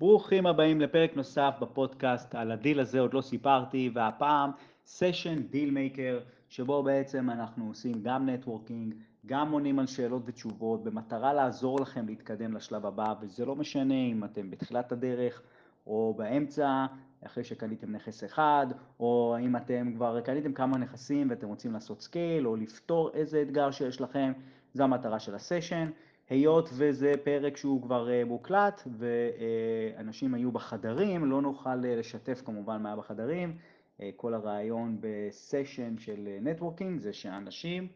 ברוכים הבאים לפרק נוסף בפודקאסט על הדיל הזה עוד לא סיפרתי והפעם סשן deal maker שבו בעצם אנחנו עושים גם networking, גם עונים על שאלות ותשובות במטרה לעזור לכם להתקדם לשלב הבא וזה לא משנה אם אתם בתחילת הדרך או באמצע אחרי שקניתם נכס אחד או אם אתם כבר קניתם כמה נכסים ואתם רוצים לעשות scale או לפתור איזה אתגר שיש לכם, זו המטרה של הסשן היות וזה פרק שהוא כבר אה, מוקלט ואנשים היו בחדרים, לא נוכל אה, לשתף כמובן מה היה בחדרים. אה, כל הרעיון בסשן של נטוורקינג זה שאנשים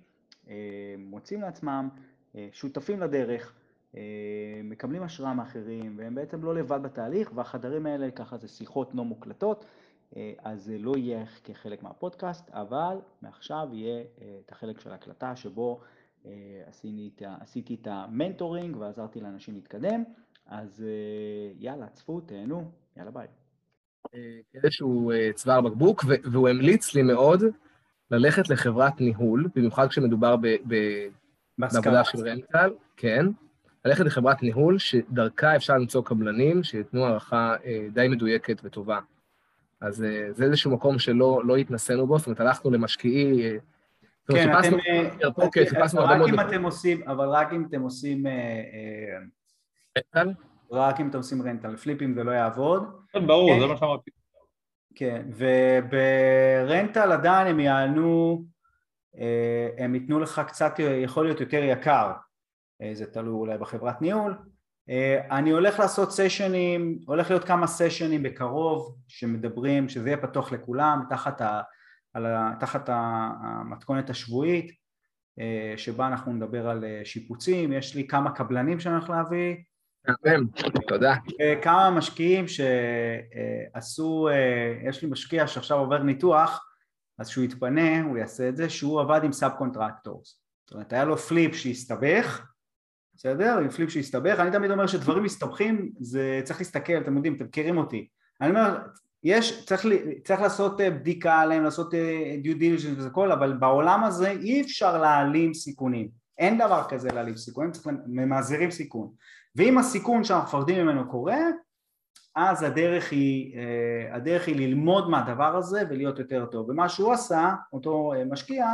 מוצאים לעצמם שותפים לדרך, מקבלים השראה מאחרים והם בעצם לא לבד בתהליך והחדרים האלה ככה זה שיחות לא מוקלטות אז זה לא יהיה כחלק מהפודקאסט אבל מעכשיו יהיה את החלק של ההקלטה שבו עשיתי את, עשיתי את ה mentoring ועזרתי לאנשים להתקדם, אז יאללה, צפו, תהנו, יאללה ביי. איזשהו צוואר בקבוק, והוא המליץ לי מאוד ללכת לחברת ניהול, במיוחד כשמדובר בעבודה של rental, כן, ללכת לחברת ניהול שדרכה אפשר למצוא קבלנים שייתנו הערכה די מדויקת וטובה. אז זה איזשהו מקום שלא לא התנסינו בו, זאת אומרת, הלכנו למשקיעי כן, אתם, אוקיי, רק אם אתם עושים, אבל רק אם אתם עושים, רנטל? רק אם אתם עושים רנטל, פליפים זה לא יעבוד. כן, ברור, זה מה שאמרתי. כן, וברנטל עדיין הם יענו, הם ייתנו לך קצת, יכול להיות יותר יקר, זה תלוי אולי בחברת ניהול. אני הולך לעשות סשנים, הולך להיות כמה סשנים בקרוב שמדברים, שזה יהיה פתוח לכולם, תחת ה... על ה, תחת המתכונת השבועית אה, שבה אנחנו נדבר על אה, שיפוצים, יש לי כמה קבלנים שאני הולך להביא. תודה. כמה משקיעים שעשו, אה, יש לי משקיע שעכשיו עובר ניתוח אז כשהוא יתפנה הוא יעשה את זה שהוא עבד עם subcontractors זאת אומרת היה לו פליפ שהסתבך בסדר? עם פליפ שהסתבך, אני תמיד אומר שדברים מסתבכים זה צריך להסתכל, אתם יודעים, אתם מכירים אותי. אני אומר יש, צריך, צריך לעשות אה, בדיקה עליהם, לעשות אה, due diligence וזה כל, אבל בעולם הזה אי אפשר להעלים סיכונים, אין דבר כזה להעלים סיכונים, צריך ממזערים סיכון, ואם הסיכון שאנחנו מפחדים ממנו קורה, אז הדרך היא, אה, הדרך היא ללמוד מהדבר הזה ולהיות יותר טוב, ומה שהוא עשה, אותו משקיע,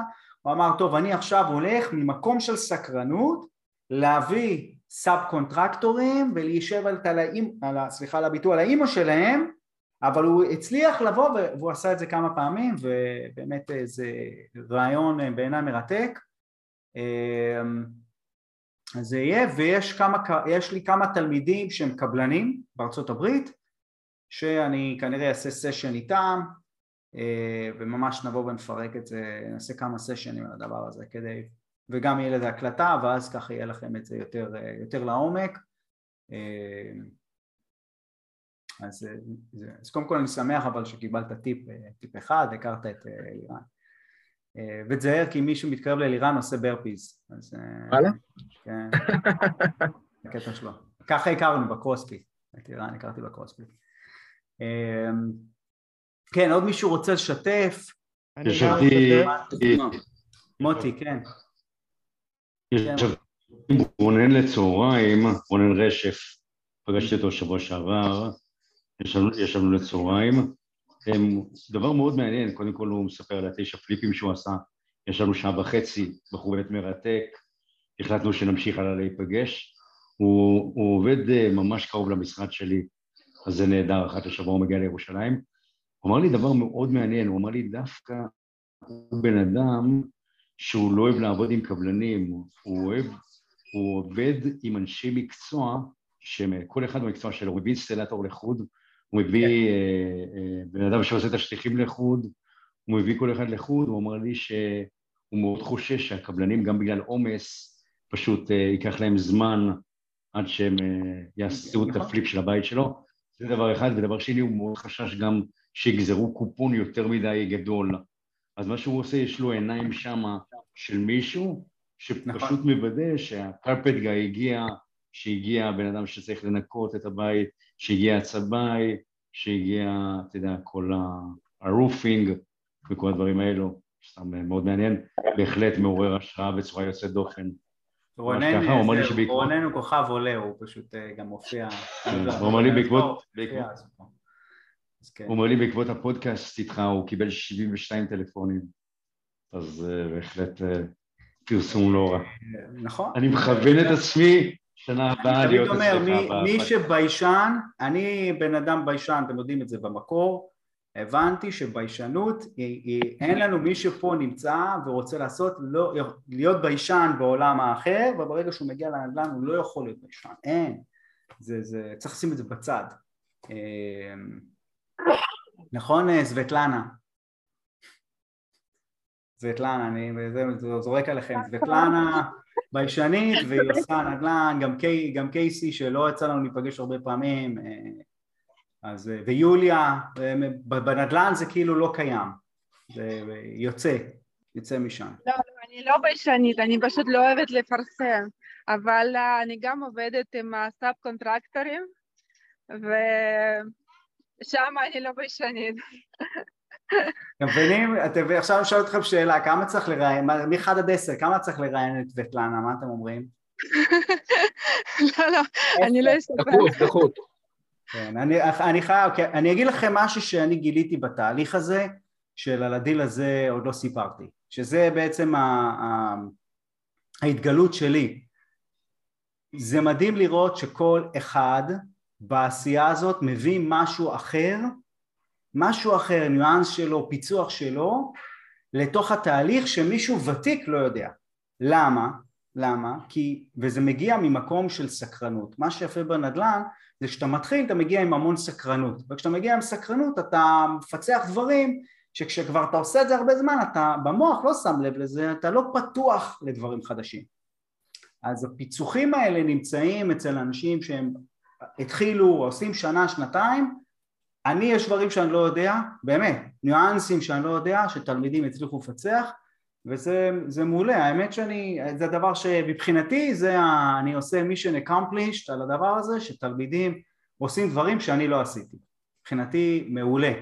הוא אמר טוב אני עכשיו הולך ממקום של סקרנות להביא subcontractor ים ולהתיישב על, על, סליחה על הביטוי, על האימא שלהם אבל הוא הצליח לבוא והוא עשה את זה כמה פעמים ובאמת זה רעיון אה, בעיניי מרתק. אמ, זה יהיה ויש כמה, לי כמה תלמידים שהם קבלנים בארצות הברית שאני כנראה אעשה סשן איתם אה, וממש נבוא ונפרק את זה, נעשה כמה סשנים על הדבר הזה כדי וגם יהיה לזה הקלטה ואז ככה יהיה לכם את זה יותר, אה, יותר לעומק אז, אה, אז קודם כל אני שמח אבל שקיבלת טיפ, אה, טיפ אחד, הכרת את אה, אלירן. ותזהר כי מישהו מתקרב לאלירן עושה burpees. אז... וואלה? כן, הקטע שלו. ככה הכרנו בקרוספיט, את אלירן הכרתי בקרוספיט. כן, עוד מישהו רוצה לשתף? ישבתי... מוטי, כן. ישבתי עם רונן לצהריים, רונן רשף, פגשתי אותו שבוע שעבר, ישבנו, ישבנו לצהריים. דבר מאוד מעניין, קודם כל הוא מספר על התשע פליפים שהוא עשה, ישבנו שעה וחצי, בחור באמת מרתק, החלטנו שנמשיך הלאה להיפגש. הוא, הוא עובד אה, ממש קרוב למשרד שלי, אז זה נהדר, אחת לשבוע הוא מגיע לירושלים. הוא אמר לי דבר מאוד מעניין, הוא אמר לי דווקא הוא בן אדם שהוא לא אוהב לעבוד עם קבלנים, הוא אוהב, הוא עובד עם אנשי מקצוע שכל אחד במקצוע שלו, הוא הביא אינסטלטור לחוד, הוא מביא כן. אה, אה, בן אדם שעושה את השטיחים לחוד, הוא מביא כל אחד לחוד, הוא אמר לי שהוא מאוד חושש שהקבלנים, גם בגלל עומס, פשוט אה, ייקח להם זמן עד שהם יעשו את נכון. הפליפ של הבית שלו. זה דבר אחד, ודבר שני, הוא מאוד חשש גם שיגזרו קופון יותר מדי גדול. אז מה שהוא עושה, יש לו עיניים שמה של מישהו, שפשוט נכון. מוודא שהקרפט גיא הגיע, שהגיע הבן אדם שצריך לנקות את הבית, שהגיע הצבאי, שהגיע, אתה יודע, כל ה roofing וכל הדברים האלו, סתם מאוד מעניין, בהחלט מעורר השראה בצורה יוצאת דופן. רונן הוא כוכב עולה, הוא פשוט אה, גם מופיע. כן, הוא אומר לי בעקבות... כן. הוא אומר לי בעקבות הפודקאסט איתך, הוא קיבל 72 טלפונים. אז אה, בהחלט אה, פרסום לא רע. נכון. אני מכוון את עצמי שנה הבאה להיות אצלך. אני תמיד אומר, מי שביישן, אני בן אדם ביישן, אתם יודעים את זה במקור, הבנתי שביישנות, היא, היא, אין לנו מי שפה נמצא ורוצה לעשות, לא, להיות ביישן בעולם האחר, וברגע שהוא מגיע לנדל"ן הוא לא יכול להיות ביישן, אין, זה, זה, צריך לשים את זה בצד. אמ, נכון סבטלנה? סבטלנה, אני זורק עליכם, סבטלנה ביישנית והיא עושה נדל"ן, גם, קי, גם קייסי שלא יצא לנו להיפגש הרבה פעמים, אה, אז, אה, ויוליה, בנדל"ן זה כאילו לא קיים, זה יוצא, יוצא משם. לא, לא, אני לא ביישנית, אני פשוט לא אוהבת לפרסם, אבל אה, אני גם עובדת עם ה subcontractor ים, ושם אני לא ביישנית. אתם מבינים? עכשיו אני שואל אתכם שאלה, כמה צריך לראיין, מ-1 עד 10, כמה צריך לראיין את סבטלנה, מה אתם אומרים? לא, לא, אני לא אספר. פחות, פחות. כן, אני, אני חייב, כן, אני אגיד לכם משהו שאני גיליתי בתהליך הזה, של על הדיל הזה עוד לא סיפרתי, שזה בעצם ה, ה, ההתגלות שלי. זה מדהים לראות שכל אחד בעשייה הזאת מביא משהו אחר, משהו אחר, ניואנס שלו, פיצוח שלו, לתוך התהליך שמישהו ותיק לא יודע. למה? למה? כי, וזה מגיע ממקום של סקרנות. מה שיפה בנדל"ן זה כשאתה מתחיל אתה מגיע עם המון סקרנות, וכשאתה מגיע עם סקרנות אתה מפצח דברים שכשכבר אתה עושה את זה הרבה זמן אתה במוח לא שם לב לזה, אתה לא פתוח לדברים חדשים. אז הפיצוחים האלה נמצאים אצל אנשים שהם התחילו, עושים שנה, שנתיים, אני יש דברים שאני לא יודע, באמת, ניואנסים שאני לא יודע, שתלמידים הצליחו לפצח, וזה מעולה, האמת שאני, זה הדבר שמבחינתי זה, ה, אני עושה mission accomplished על הדבר הזה שתלמידים עושים דברים שאני לא עשיתי, מבחינתי מעולה.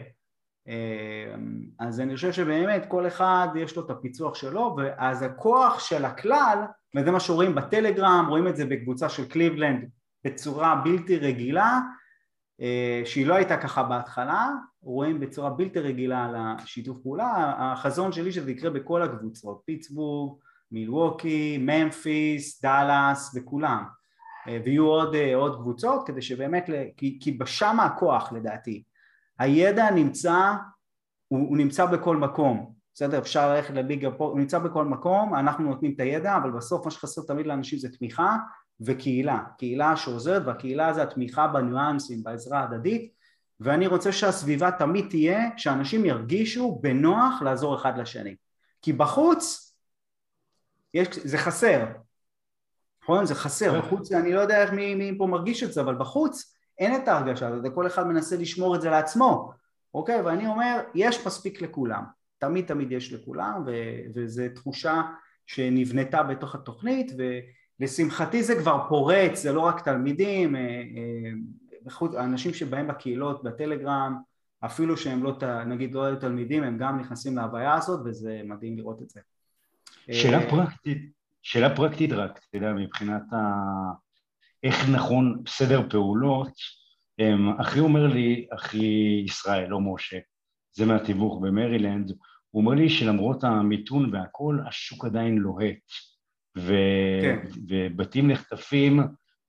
אה, אז אני חושב שבאמת כל אחד יש לו את הפיצוח שלו ואז הכוח של הכלל וזה מה שרואים בטלגרם, רואים את זה בקבוצה של קליבלנד בצורה בלתי רגילה שהיא לא הייתה ככה בהתחלה, רואים בצורה בלתי רגילה על השיתוף פעולה, החזון שלי שזה יקרה בכל הקבוצות, פיטסבורג, מילווקי, ממפיס, דאלאס וכולם, אה, ויהיו עוד, אה, עוד קבוצות כדי שבאמת, כי, כי בשם הכוח לדעתי, הידע נמצא, הוא, הוא נמצא בכל מקום, בסדר? אפשר ללכת לליגה פה, הוא נמצא בכל מקום, אנחנו נותנים את הידע, אבל בסוף מה שחסר תמיד לאנשים זה תמיכה וקהילה, קהילה שעוזרת והקהילה זה התמיכה בניואנסים, בעזרה הדדית ואני רוצה שהסביבה תמיד תהיה שאנשים ירגישו בנוח לעזור אחד לשני. כי בחוץ יש, זה חסר, נכון? זה חסר, בחוץ אני לא יודע איך מי, מי פה מרגיש את זה אבל בחוץ אין את ההרגשה הזאת וכל אחד מנסה לשמור את זה לעצמו. אוקיי? ואני אומר יש מספיק לכולם, תמיד תמיד יש לכולם וזו תחושה שנבנתה בתוך התוכנית ו... לשמחתי זה כבר פורץ, זה לא רק תלמידים, אה, אה, אנשים שבאים בקהילות, בטלגרם, אפילו שהם לא, נגיד לא היו תלמידים, הם גם נכנסים להוויה הזאת וזה מדהים לראות את זה. שאלה אה, פרקטית, שאלה פרקטית רק, אתה יודע, מבחינת ה... איך נכון סדר פעולות, אחי אומר לי, אחי ישראל, לא משה, זה מהתיווך במרילנד, הוא אומר לי שלמרות המיתון והכל, השוק עדיין לוהט. ו... כן. ובתים נחטפים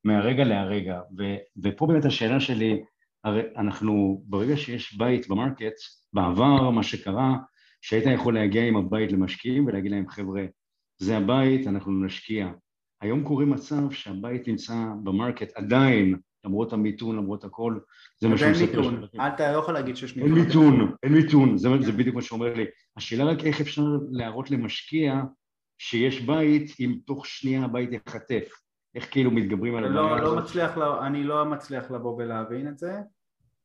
מהרגע להרגע. ו... ופה באמת השאלה שלי, הרי אנחנו, ברגע שיש בית ב market, בעבר מה שקרה, שהיית יכול להגיע עם הבית למשקיעים ולהגיד להם חבר'ה, זה הבית, אנחנו נשקיע. היום קורה מצב שהבית נמצא ב market עדיין, למרות המיתון, למרות הכל, זה מה שהוא מספר. אין מיתון, אתה לא יכול להגיד שיש מיתון. אין מיתון, אין מיתון, זה, זה בדיוק מה שאומר לי. השאלה רק איך אפשר להראות למשקיע שיש בית אם תוך שנייה הבית ייחטף. איך כאילו מתגברים על לא, הבעיה לא הזאת? מצליח, אני לא מצליח לבוא ולהבין את זה.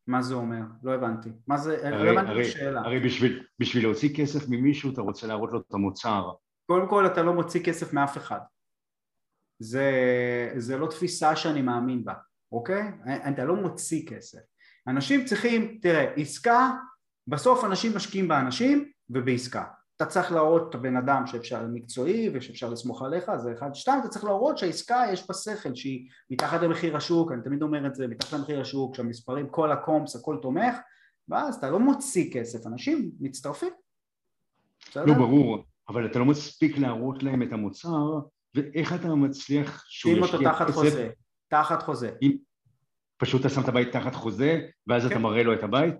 מה זה אומר? לא הבנתי. מה זה, לא הרי, לא הבנתי את השאלה. הרי בשביל, בשביל להוציא כסף ממישהו אתה רוצה להראות לו את המוצר. קודם כל אתה לא מוציא כסף מאף אחד. זה, זה לא תפיסה שאני מאמין בה, אוקיי? אתה לא מוציא כסף. אנשים צריכים, תראה, עסקה, בסוף אנשים משקיעים באנשים ובעסקה. אתה צריך להראות את הבן אדם שאפשר מקצועי ושאפשר לסמוך עליך, זה אחד. שתיים, אתה צריך להראות שהעסקה יש בה שכל, שהיא מתחת למחיר השוק, אני תמיד אומר את זה, מתחת למחיר השוק, שהמספרים, כל הקומפס, הכל תומך, ואז אתה לא מוציא כסף, אנשים מצטרפים. לא, ברור, אבל אתה לא מספיק להראות להם את המוצר, ואיך אתה מצליח שהוא ישקיע כסף? שים אותו תחת חוזה, תחת חוזה. אם פשוט אתה שם את הבית תחת חוזה, ואז כן. אתה מראה לו את הבית?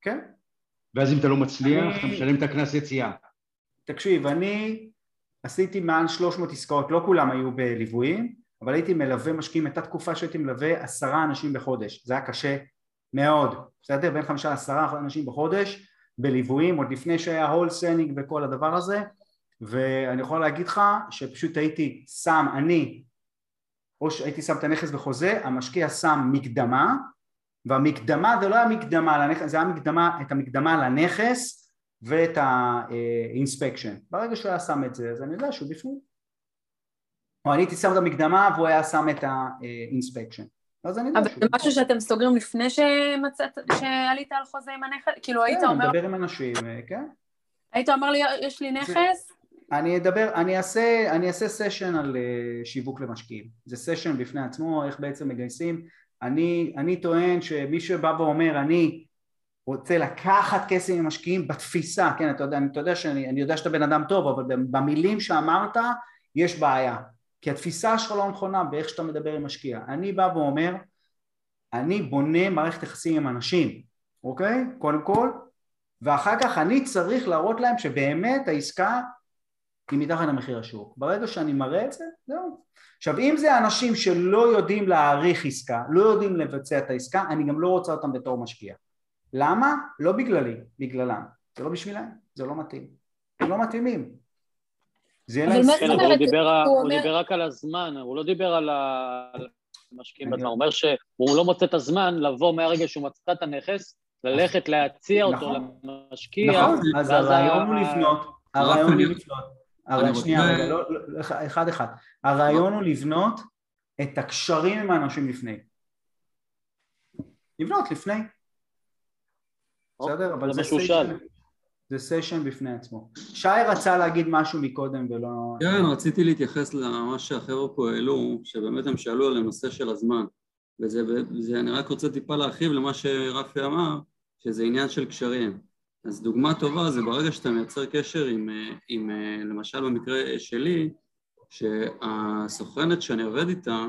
כן. ואז אם אתה לא מצליח, אני... אתה משלם את הקנס יציאה. תקשיב, אני עשיתי מעל 300 עסקאות, לא כולם היו בליוויים, אבל הייתי מלווה משקיעים, הייתה תקופה שהייתי מלווה עשרה אנשים בחודש, זה היה קשה מאוד, בסדר? בין חמישה לעשרה אנשים בחודש בליוויים, עוד לפני שהיה הולסנינג וכל הדבר הזה, ואני יכול להגיד לך שפשוט הייתי שם, אני, או שהייתי שם את הנכס בחוזה, המשקיע שם מקדמה, והמקדמה זה לא היה מקדמה לנכס, זה היה מקדמה, את המקדמה לנכס ואת ה inspection. ברגע שהוא היה שם את זה, אז אני יודע שהוא בפנים. או אני הייתי שם את המקדמה והוא היה שם את ה inspection. אז אני יודע שהוא... אבל זה משהו שאתם סוגרים לפני שמצאת, שעלית על חוזה עם הנכס? כאילו היית אומר... כן, מדבר עם אנשים, אה, כן. היית אומר לי, יש לי נכס? אני אדבר, אני אעשה, אני אעשה סשן על uh, שיווק למשקיעים. זה סשן בפני עצמו, איך בעצם מגייסים. אני, אני טוען שמי שבא ואומר, אני רוצה לקחת כסף ממשקיעים בתפיסה, כן, אתה יודע, אתה יודע שאני, אני יודע שאתה בן אדם טוב, אבל במילים שאמרת יש בעיה, כי התפיסה שלך לא נכונה באיך שאתה מדבר עם משקיע. אני בא ואומר, אני בונה מערכת יחסים עם אנשים, אוקיי? קודם כל, ואחר כך אני צריך להראות להם שבאמת העסקה היא מתחת למחיר השוק. ברגע שאני מראה את זה, זהו. עכשיו אם זה אנשים שלא יודעים להעריך עסקה, לא יודעים לבצע את העסקה, אני גם לא רוצה אותם בתור משקיע. למה? לא בגללי, בגללם. זה לא בשבילם, זה לא מתאים. הם לא מתאימים. זה אבל מה זאת אומרת? הוא דיבר רק על הזמן, הוא לא דיבר על המשקיעים בזמן, הוא אומר שהוא לא מוצא את הזמן לבוא מהרגע שהוא מצא את הנכס, ללכת להציע אותו נכון. למשקיע. נכון, אז הרעיון הוא לבנות, הרעיון הוא לבנות. שנייה, רגע, לא, לא, אחד אחד. הרעיון הוא לבנות את הקשרים עם האנשים לפני. לבנות לפני. בסדר? אבל זה סיישן, זה סיישן בפני עצמו. שי רצה להגיד משהו מקודם ולא... כן, רציתי להתייחס למה שהחבר'ה פה העלו, שבאמת הם שאלו על הנושא של הזמן. וזה, וזה, אני רק רוצה טיפה להרחיב למה שרפי אמר, שזה עניין של קשרים. אז דוגמה טובה זה ברגע שאתה מייצר קשר עם, עם למשל במקרה שלי, שהסוכנת שאני עובד איתה,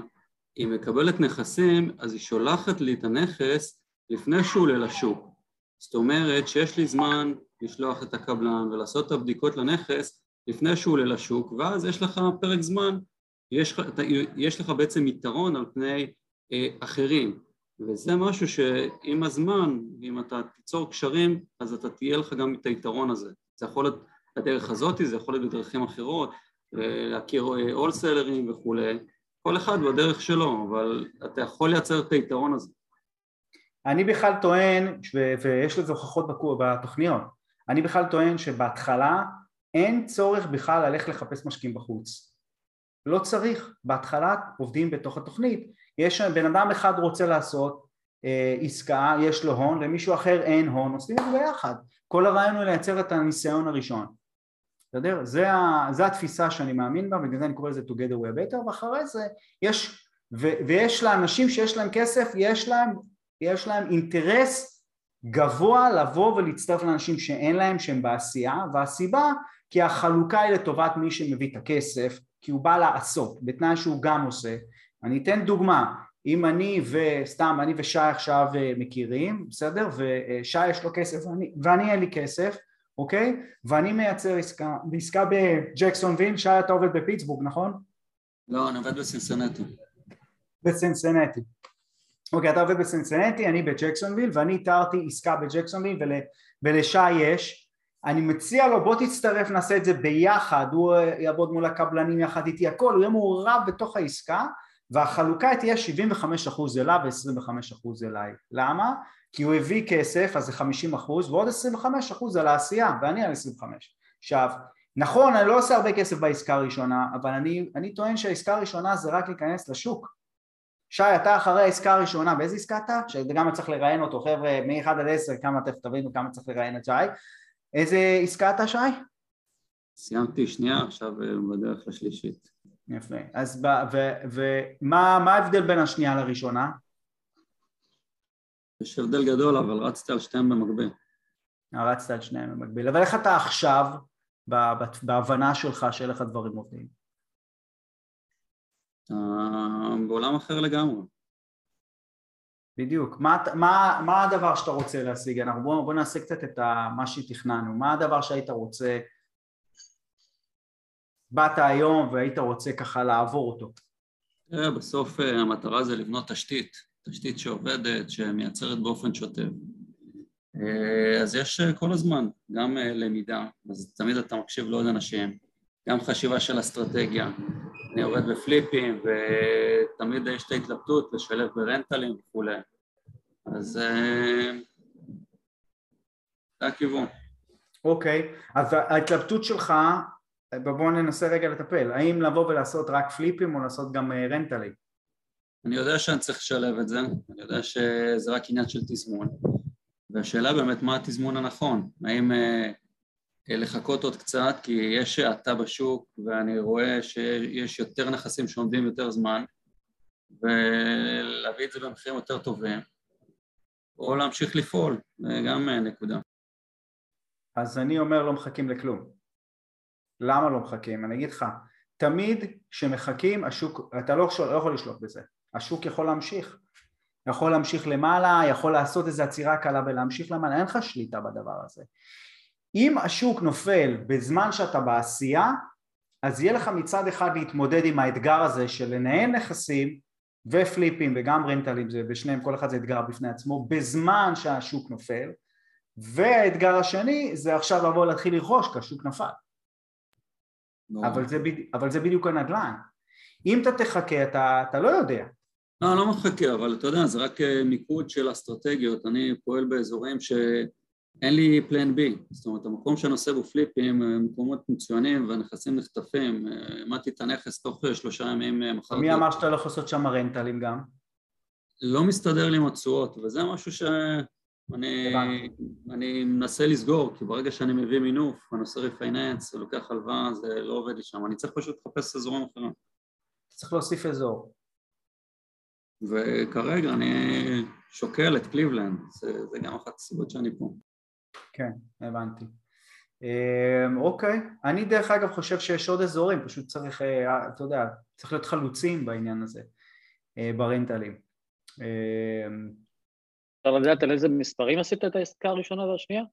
היא מקבלת נכסים, אז היא שולחת לי את הנכס לפני שהוא עולה לשוק. זאת אומרת שיש לי זמן לשלוח את הקבלן ולעשות את הבדיקות לנכס לפני שהוא עולה לשוק, ואז יש לך פרק זמן, יש, יש לך בעצם יתרון על פני אה, אחרים. וזה משהו שעם הזמן, אם אתה תיצור קשרים, אז אתה תהיה לך גם את היתרון הזה. זה יכול להיות בדרך הזאת, זה יכול להיות בדרכים אחרות, להכיר הולסלרים אה, וכולי, כל אחד בדרך שלו, אבל אתה יכול לייצר את היתרון הזה. אני בכלל טוען, ויש לזה הוכחות בתוכניות, אני בכלל טוען שבהתחלה אין צורך בכלל ללכת לחפש משקיעים בחוץ. לא צריך, בהתחלה עובדים בתוך התוכנית, יש בן אדם אחד רוצה לעשות אה, עסקה, יש לו הון, למישהו אחר אין הון, עושים את זה ביחד. כל הרעיון הוא לייצר את הניסיון הראשון. בסדר? זה, זה התפיסה שאני מאמין בה, בגלל זה אני קורא לזה together we better, ואחרי זה יש, ו, ויש לאנשים שיש להם כסף, יש להם, יש להם אינטרס גבוה לבוא ולהצטרף לאנשים שאין להם, שהם בעשייה, והסיבה כי החלוקה היא לטובת מי שמביא את הכסף, כי הוא בא לעשות, בתנאי שהוא גם עושה, אני אתן דוגמה, אם אני וסתם, אני ושי עכשיו אה, מכירים, בסדר? ושי יש לו כסף ואני, ואני אין לי כסף, אוקיי? ואני מייצר עסקה, בעסקה בג'קסונוויל, שי אתה עובד בפיטסבורג, נכון? לא, אני עובד בסינסנטי. בסינסנטי. אוקיי, אתה עובד בסינסנטי, אני בג'קסונוויל, ואני איתרתי עסקה בג'קסונוויל ול, ולשי יש, אני מציע לו בוא תצטרף נעשה את זה ביחד, הוא יעבוד מול הקבלנים יחד איתי, הכל, הוא יהיה מעורב בתוך העסקה והחלוקה תהיה 75% אליו ו-25% אליי. למה? כי הוא הביא כסף, אז זה 50% ועוד 25% על העשייה, ואני על 25. עכשיו, נכון, אני לא עושה הרבה כסף בעסקה הראשונה, אבל אני, אני טוען שהעסקה הראשונה זה רק להיכנס לשוק. שי, אתה אחרי העסקה הראשונה, באיזה עסקה אתה? שגם צריך לראיין אותו, חבר'ה, מ-1 עד 10, כמה תכף תבינו כמה צריך לראיין את שי. איזה עסקה אתה, שי? סיימתי שנייה, עכשיו בדרך לשלישית. יפה. אז ומה ההבדל בין השנייה לראשונה? יש הבדל גדול, אבל רצתי על שתיהם במקביל. רצת על שניהם במקביל. אבל איך אתה עכשיו, בהבנה שלך של איך הדברים עובדים? בעולם אחר לגמרי. בדיוק. מה, מה, מה הדבר שאתה רוצה להשיג? אנחנו בוא, בוא נעשה קצת את ה, מה שתכננו. מה הדבר שהיית רוצה, באת היום והיית רוצה ככה לעבור אותו? תראה, בסוף אה, המטרה זה לבנות תשתית, תשתית שעובדת, שמייצרת באופן שוטף. אה, אז יש אה, כל הזמן גם למידה, אז תמיד אתה מקשיב לעוד אנשים, גם חשיבה של אסטרטגיה, אני יורד בפליפים ותמיד יש את ההתלבטות לשלב ברנטלים וכולי. אז זה הכיוון. אוקיי, אז ההתלבטות שלך, בואו ננסה רגע לטפל, האם לבוא ולעשות רק פליפים או לעשות גם אה, רנטלים? אני יודע שאני צריך לשלב את זה, אני יודע שזה רק עניין של תזמון, והשאלה באמת מה התזמון הנכון, האם אה, לחכות עוד קצת כי יש האטה בשוק ואני רואה שיש יותר נכסים שעומדים יותר זמן ולהביא את זה במחירים יותר טובים או להמשיך לפעול, זה גם נקודה. אז אני אומר לא מחכים לכלום. למה לא מחכים? אני אגיד לך, תמיד כשמחכים השוק, אתה לא לא יכול לשלוט בזה, השוק יכול להמשיך, יכול להמשיך למעלה, יכול לעשות איזו עצירה קלה ולהמשיך למעלה, אין לך שליטה בדבר הזה. אם השוק נופל בזמן שאתה בעשייה אז יהיה לך מצד אחד להתמודד עם האתגר הזה של לנהל נכסים ופליפים וגם רנטלים, זה בשניהם כל אחד זה אתגר בפני עצמו, בזמן שהשוק נופל והאתגר השני זה עכשיו לבוא להתחיל לרכוש כי השוק נפל. אבל זה, אבל זה בדיוק הנדל"ן. אם אתה תחכה אתה, אתה לא יודע. לא, לא מחכה, אבל אתה יודע, זה רק אה, מיקוד של אסטרטגיות, אני פועל באזורים ש... אין לי plan B, זאת אומרת המקום שאני עושה בו פליפים, אה, מקומות מצוינים והנכסים נחטפים, אה, העמדתי את הנכס תוך אה, שלושה ימים מחר. מי אמר שאתה לא יכול לעשות שם רנטלים גם? לא מסתדר לי עם התשואות, וזה משהו שאני אני מנסה לסגור, כי ברגע שאני מביא מינוף, אני עושה refinance, לוקח הלוואה, זה לא עובד לי שם, אני צריך פשוט לחפש אזורים אחרים. צריך להוסיף אזור. וכרגע אני שוקל את קליבלנד, זה, זה גם אחת הסיבות שאני פה. כן, הבנתי. אמ, אוקיי, אני דרך אגב חושב שיש עוד אזורים, פשוט צריך, אה, אתה יודע, צריך להיות חלוצים בעניין הזה, אה, ברנטלים. אמ, אפשר לדעת על איזה מספרים עשית את העסקה הראשונה והשנייה?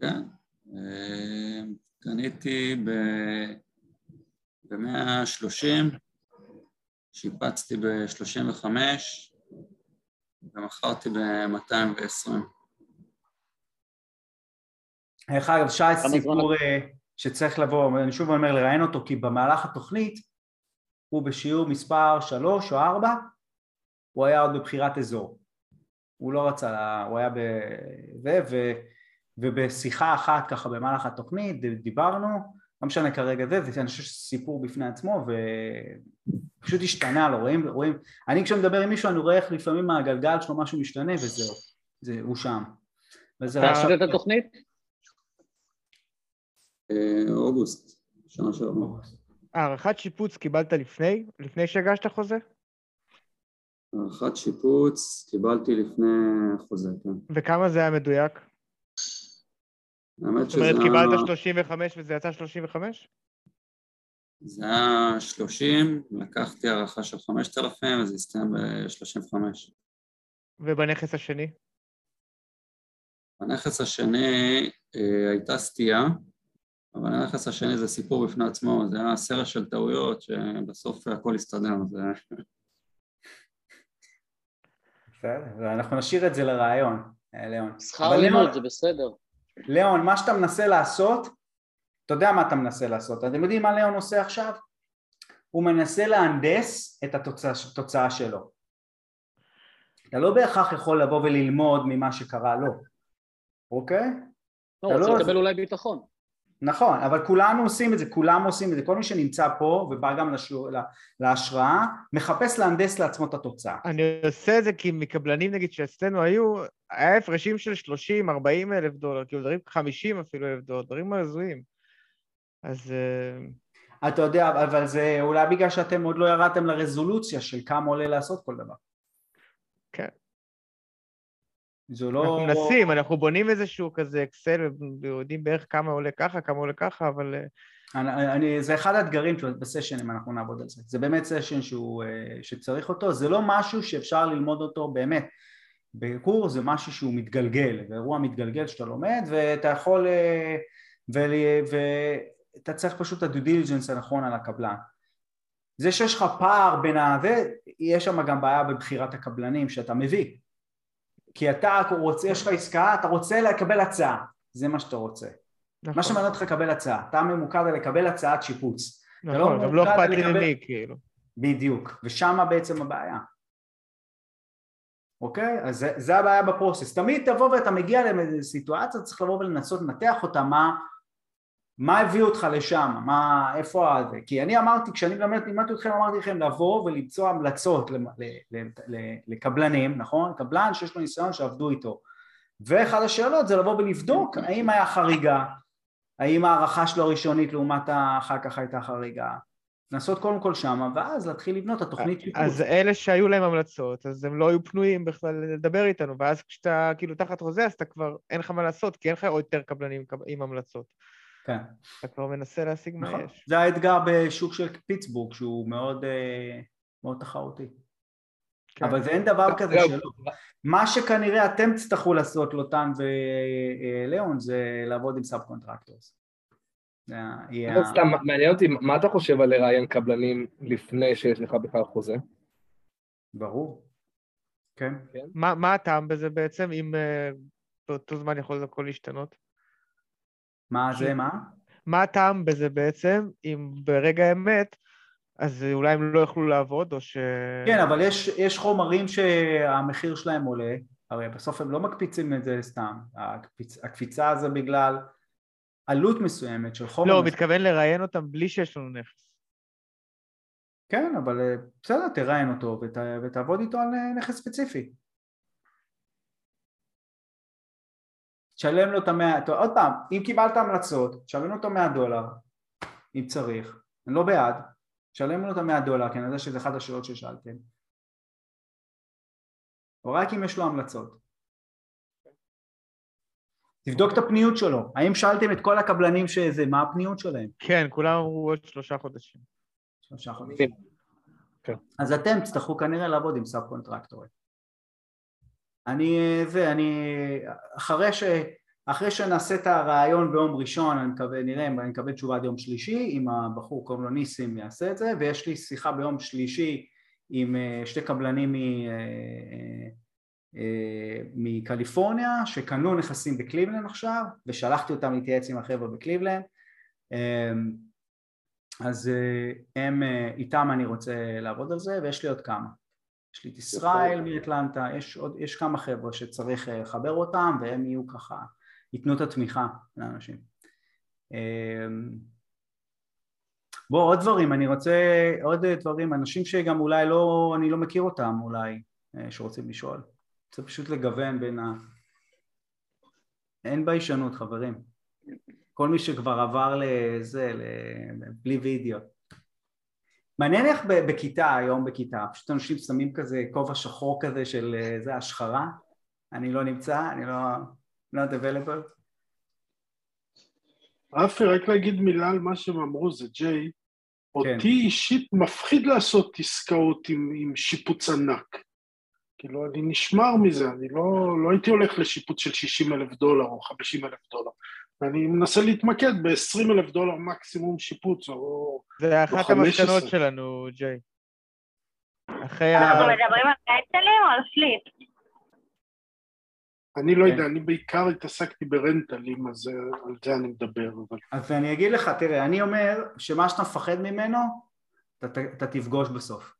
כן, אמ, קניתי ב-130, שיפצתי ב-35 ומכרתי ב-220. דרך אגב, שי סיפור אה, שצריך לבוא, אני שוב אומר לראיין אותו, כי במהלך התוכנית הוא בשיעור מספר שלוש או ארבע, הוא היה עוד בבחירת אזור. הוא לא רצה, הוא היה ב... ו... ו... ובשיחה אחת ככה במהלך התוכנית דיברנו, לא משנה כרגע זה, זה אני חושב שזה סיפור בפני עצמו ופשוט השתנה לו, רואים, רואים, אני כשאני מדבר עם מישהו אני רואה איך לפעמים הגלגל שלו משהו משתנה וזהו, זה, הוא שם. אתה עשית את התוכנית? אה, אוגוסט, שנה שעברה. הערכת שיפוץ קיבלת לפני? לפני שהגשת חוזה? הערכת שיפוץ קיבלתי לפני חוזה, כן. וכמה זה היה מדויק? האמת שזה... זאת אומרת, קיבלת 35 וזה יצא 35? זה היה 30, לקחתי הערכה של 5,000 וזה הסתיים ב-35. ובנכס השני? בנכס השני אה, הייתה סטייה, אבל הנכס השני זה סיפור בפני עצמו, זה היה סרט של טעויות שבסוף הכל הסתדר, זה... בסדר, אנחנו נשאיר את זה לרעיון, אה, ליאון. שכר לימוד זה בסדר. ליאון, מה שאתה מנסה לעשות, אתה יודע מה אתה מנסה לעשות, אתם יודעים מה ליאון עושה עכשיו? הוא מנסה להנדס את התוצאה, התוצאה שלו. אתה לא בהכרח יכול לבוא וללמוד ממה שקרה לו, אוקיי? לא, הוא רוצה לא... לקבל אולי ביטחון. נכון, אבל כולנו עושים את זה, כולם עושים את זה, כל מי שנמצא פה ובא גם לשור, להשראה, מחפש להנדס לעצמו את התוצאה. אני עושה את זה כי מקבלנים נגיד שאצלנו היו, היה הפרשים של 30, 40 אלף דולר, כאילו דברים 50 אפילו אלף דולר, דברים הזויים. אז... אה, אתה יודע, אבל זה אולי בגלל שאתם עוד לא ירדתם לרזולוציה של כמה עולה לעשות כל דבר. כן. זה לא... אנחנו מנסים, אנחנו בונים איזשהו כזה אקסל ויודעים בערך כמה עולה ככה, כמה עולה ככה, אבל... אה, אני, אני, זה אחד האתגרים בסשנים, אנחנו נעבוד על זה. זה באמת סשן שהוא, אה, שצריך אותו, זה לא משהו שאפשר ללמוד אותו באמת. בקורס זה משהו שהוא מתגלגל, זה אירוע מתגלגל שאתה לומד ואתה יכול, אה, ואתה צריך פשוט את ה due diligence הנכון על הקבלן. זה שיש לך פער בין ה... ויש שם גם בעיה בבחירת הקבלנים שאתה מביא. כי אתה רוצה, יש לך עסקה, אתה רוצה לקבל הצעה, זה מה שאתה רוצה. נכון. מה שמעניין אותך לקבל הצעה, אתה ממוקד על לקבל הצעת שיפוץ. לא נכון, גם לא אכפת לי ממי, כאילו. בדיוק, ושמה בעצם הבעיה. אוקיי? אז זה, זה הבעיה בפרוסס. תמיד תבוא ואתה מגיע לאיזו סיטואציה, צריך לבוא ולנסות לנתח אותה, מה, מה הביא אותך לשם, מה, איפה זה, כי אני אמרתי, כשאני לימדתי אתכם, אמרתי לכם לבוא ולמצוא המלצות לקבלנים, נכון? קבלן שיש לו ניסיון שעבדו איתו, ואחת השאלות זה לבוא ולבדוק האם היה חריגה, האם הערכה שלו הראשונית לעומת אחר כך הייתה חריגה, לנסות קודם כל שמה, ואז להתחיל לבנות את התוכנית שיפוט. אז אלה שהיו להם המלצות, אז הם לא היו פנויים בכלל לדבר איתנו, ואז כשאתה כאילו תחת חוזה, אז אתה כבר, אין לך מה לעשות, כי אין לך יותר קבלנים עם המלצות. כן. אתה כבר מנסה להשיג מה נכון. יש. זה האתגר בשוק של פיטסבורג, שהוא מאוד, אה, מאוד תחרותי. כן. אבל זה אין דבר כזה שלא. מה שכנראה אתם תצטרכו לעשות, לוטן ולאון, זה לעבוד עם sub contractors. סתם, מעניין אותי, מה אתה חושב על לראיין קבלנים לפני שיש לך בכלל חוזה? ברור, כן. כן. מה הטעם בזה בעצם, אם אה, באותו זמן יכול הכל להשתנות? מה זה, מה? מה הטעם בזה בעצם, אם ברגע האמת, אז אולי הם לא יוכלו לעבוד, או ש... כן, אבל יש, יש חומרים שהמחיר שלהם עולה, הרי בסוף הם לא מקפיצים את זה סתם, הקפיצ... הקפיצה זה בגלל עלות מסוימת של חומר... לא, הוא מתכוון לראיין אותם בלי שיש לנו נכס. כן, אבל אה, בסדר, תראיין אותו ות... ותעבוד איתו על אה, נכס ספציפי. תשלם לו את המאה, עוד פעם, אם קיבלת המלצות, תשלם לו את המאה דולר, אם צריך, אני לא בעד, תשלם לו את המאה דולר, כי אני יודע שזה אחת השאלות ששאלתם, או רק אם יש לו המלצות. תבדוק את הפניות שלו, האם שאלתם את כל הקבלנים שזה, מה הפניות שלהם? כן, כולם אמרו עוד שלושה חודשים. שלושה חודשים. כן. אז אתם תצטרכו כנראה לעבוד עם sub קונטרקטורים. אני, זה, אני, אחרי, ש, אחרי שנעשה את הרעיון ביום ראשון, אני מקווה, נראה אני מקבל תשובה עד יום שלישי, אם הבחור קוראים לו ניסים יעשה את זה, ויש לי שיחה ביום שלישי עם אה, שתי קבלנים אה, אה, מקליפורניה, שקנו נכסים בקליבלנד עכשיו, ושלחתי אותם להתייעץ עם החבר'ה בקליבלנד, אז הם, איתם אני רוצה לעבוד על זה, ויש לי עוד כמה. יש לי את ישראל מאטלנטה, יש, עוד, יש כמה חבר'ה שצריך אה, לחבר אותם והם יהיו ככה, ייתנו את התמיכה לאנשים. אמ, בוא עוד דברים, אני רוצה עוד דברים, אנשים שגם אולי לא, אני לא מכיר אותם אולי, אה, שרוצים לשאול. רוצה פשוט לגוון בין ה... אין ביישנות חברים. כל מי שכבר עבר לזה, בלי וידאו. מעניין איך בכיתה, היום בכיתה, פשוט אנשים שמים כזה כובע שחור כזה של אה, השחרה, אני לא נמצא, אני לא, לא available. רפי, רק להגיד מילה על מה שהם אמרו, זה ג'יי. כן. אותי אישית מפחיד לעשות עסקאות עם, עם שיפוץ ענק. כאילו, אני נשמר מזה, אני לא, לא הייתי הולך לשיפוץ של 60 אלף דולר או 50 אלף דולר. ואני מנסה להתמקד ב-20 אלף דולר מקסימום שיפוץ, או... זה אחת המסקנות שלנו, ג'יי. אחרי ה... אנחנו מדברים על רנטלים או על פליפ? אני לא יודע, אני בעיקר התעסקתי ברנטלים, אז על זה אני מדבר. אבל... אז אני אגיד לך, תראה, אני אומר שמה שאתה מפחד ממנו, אתה תפגוש בסוף.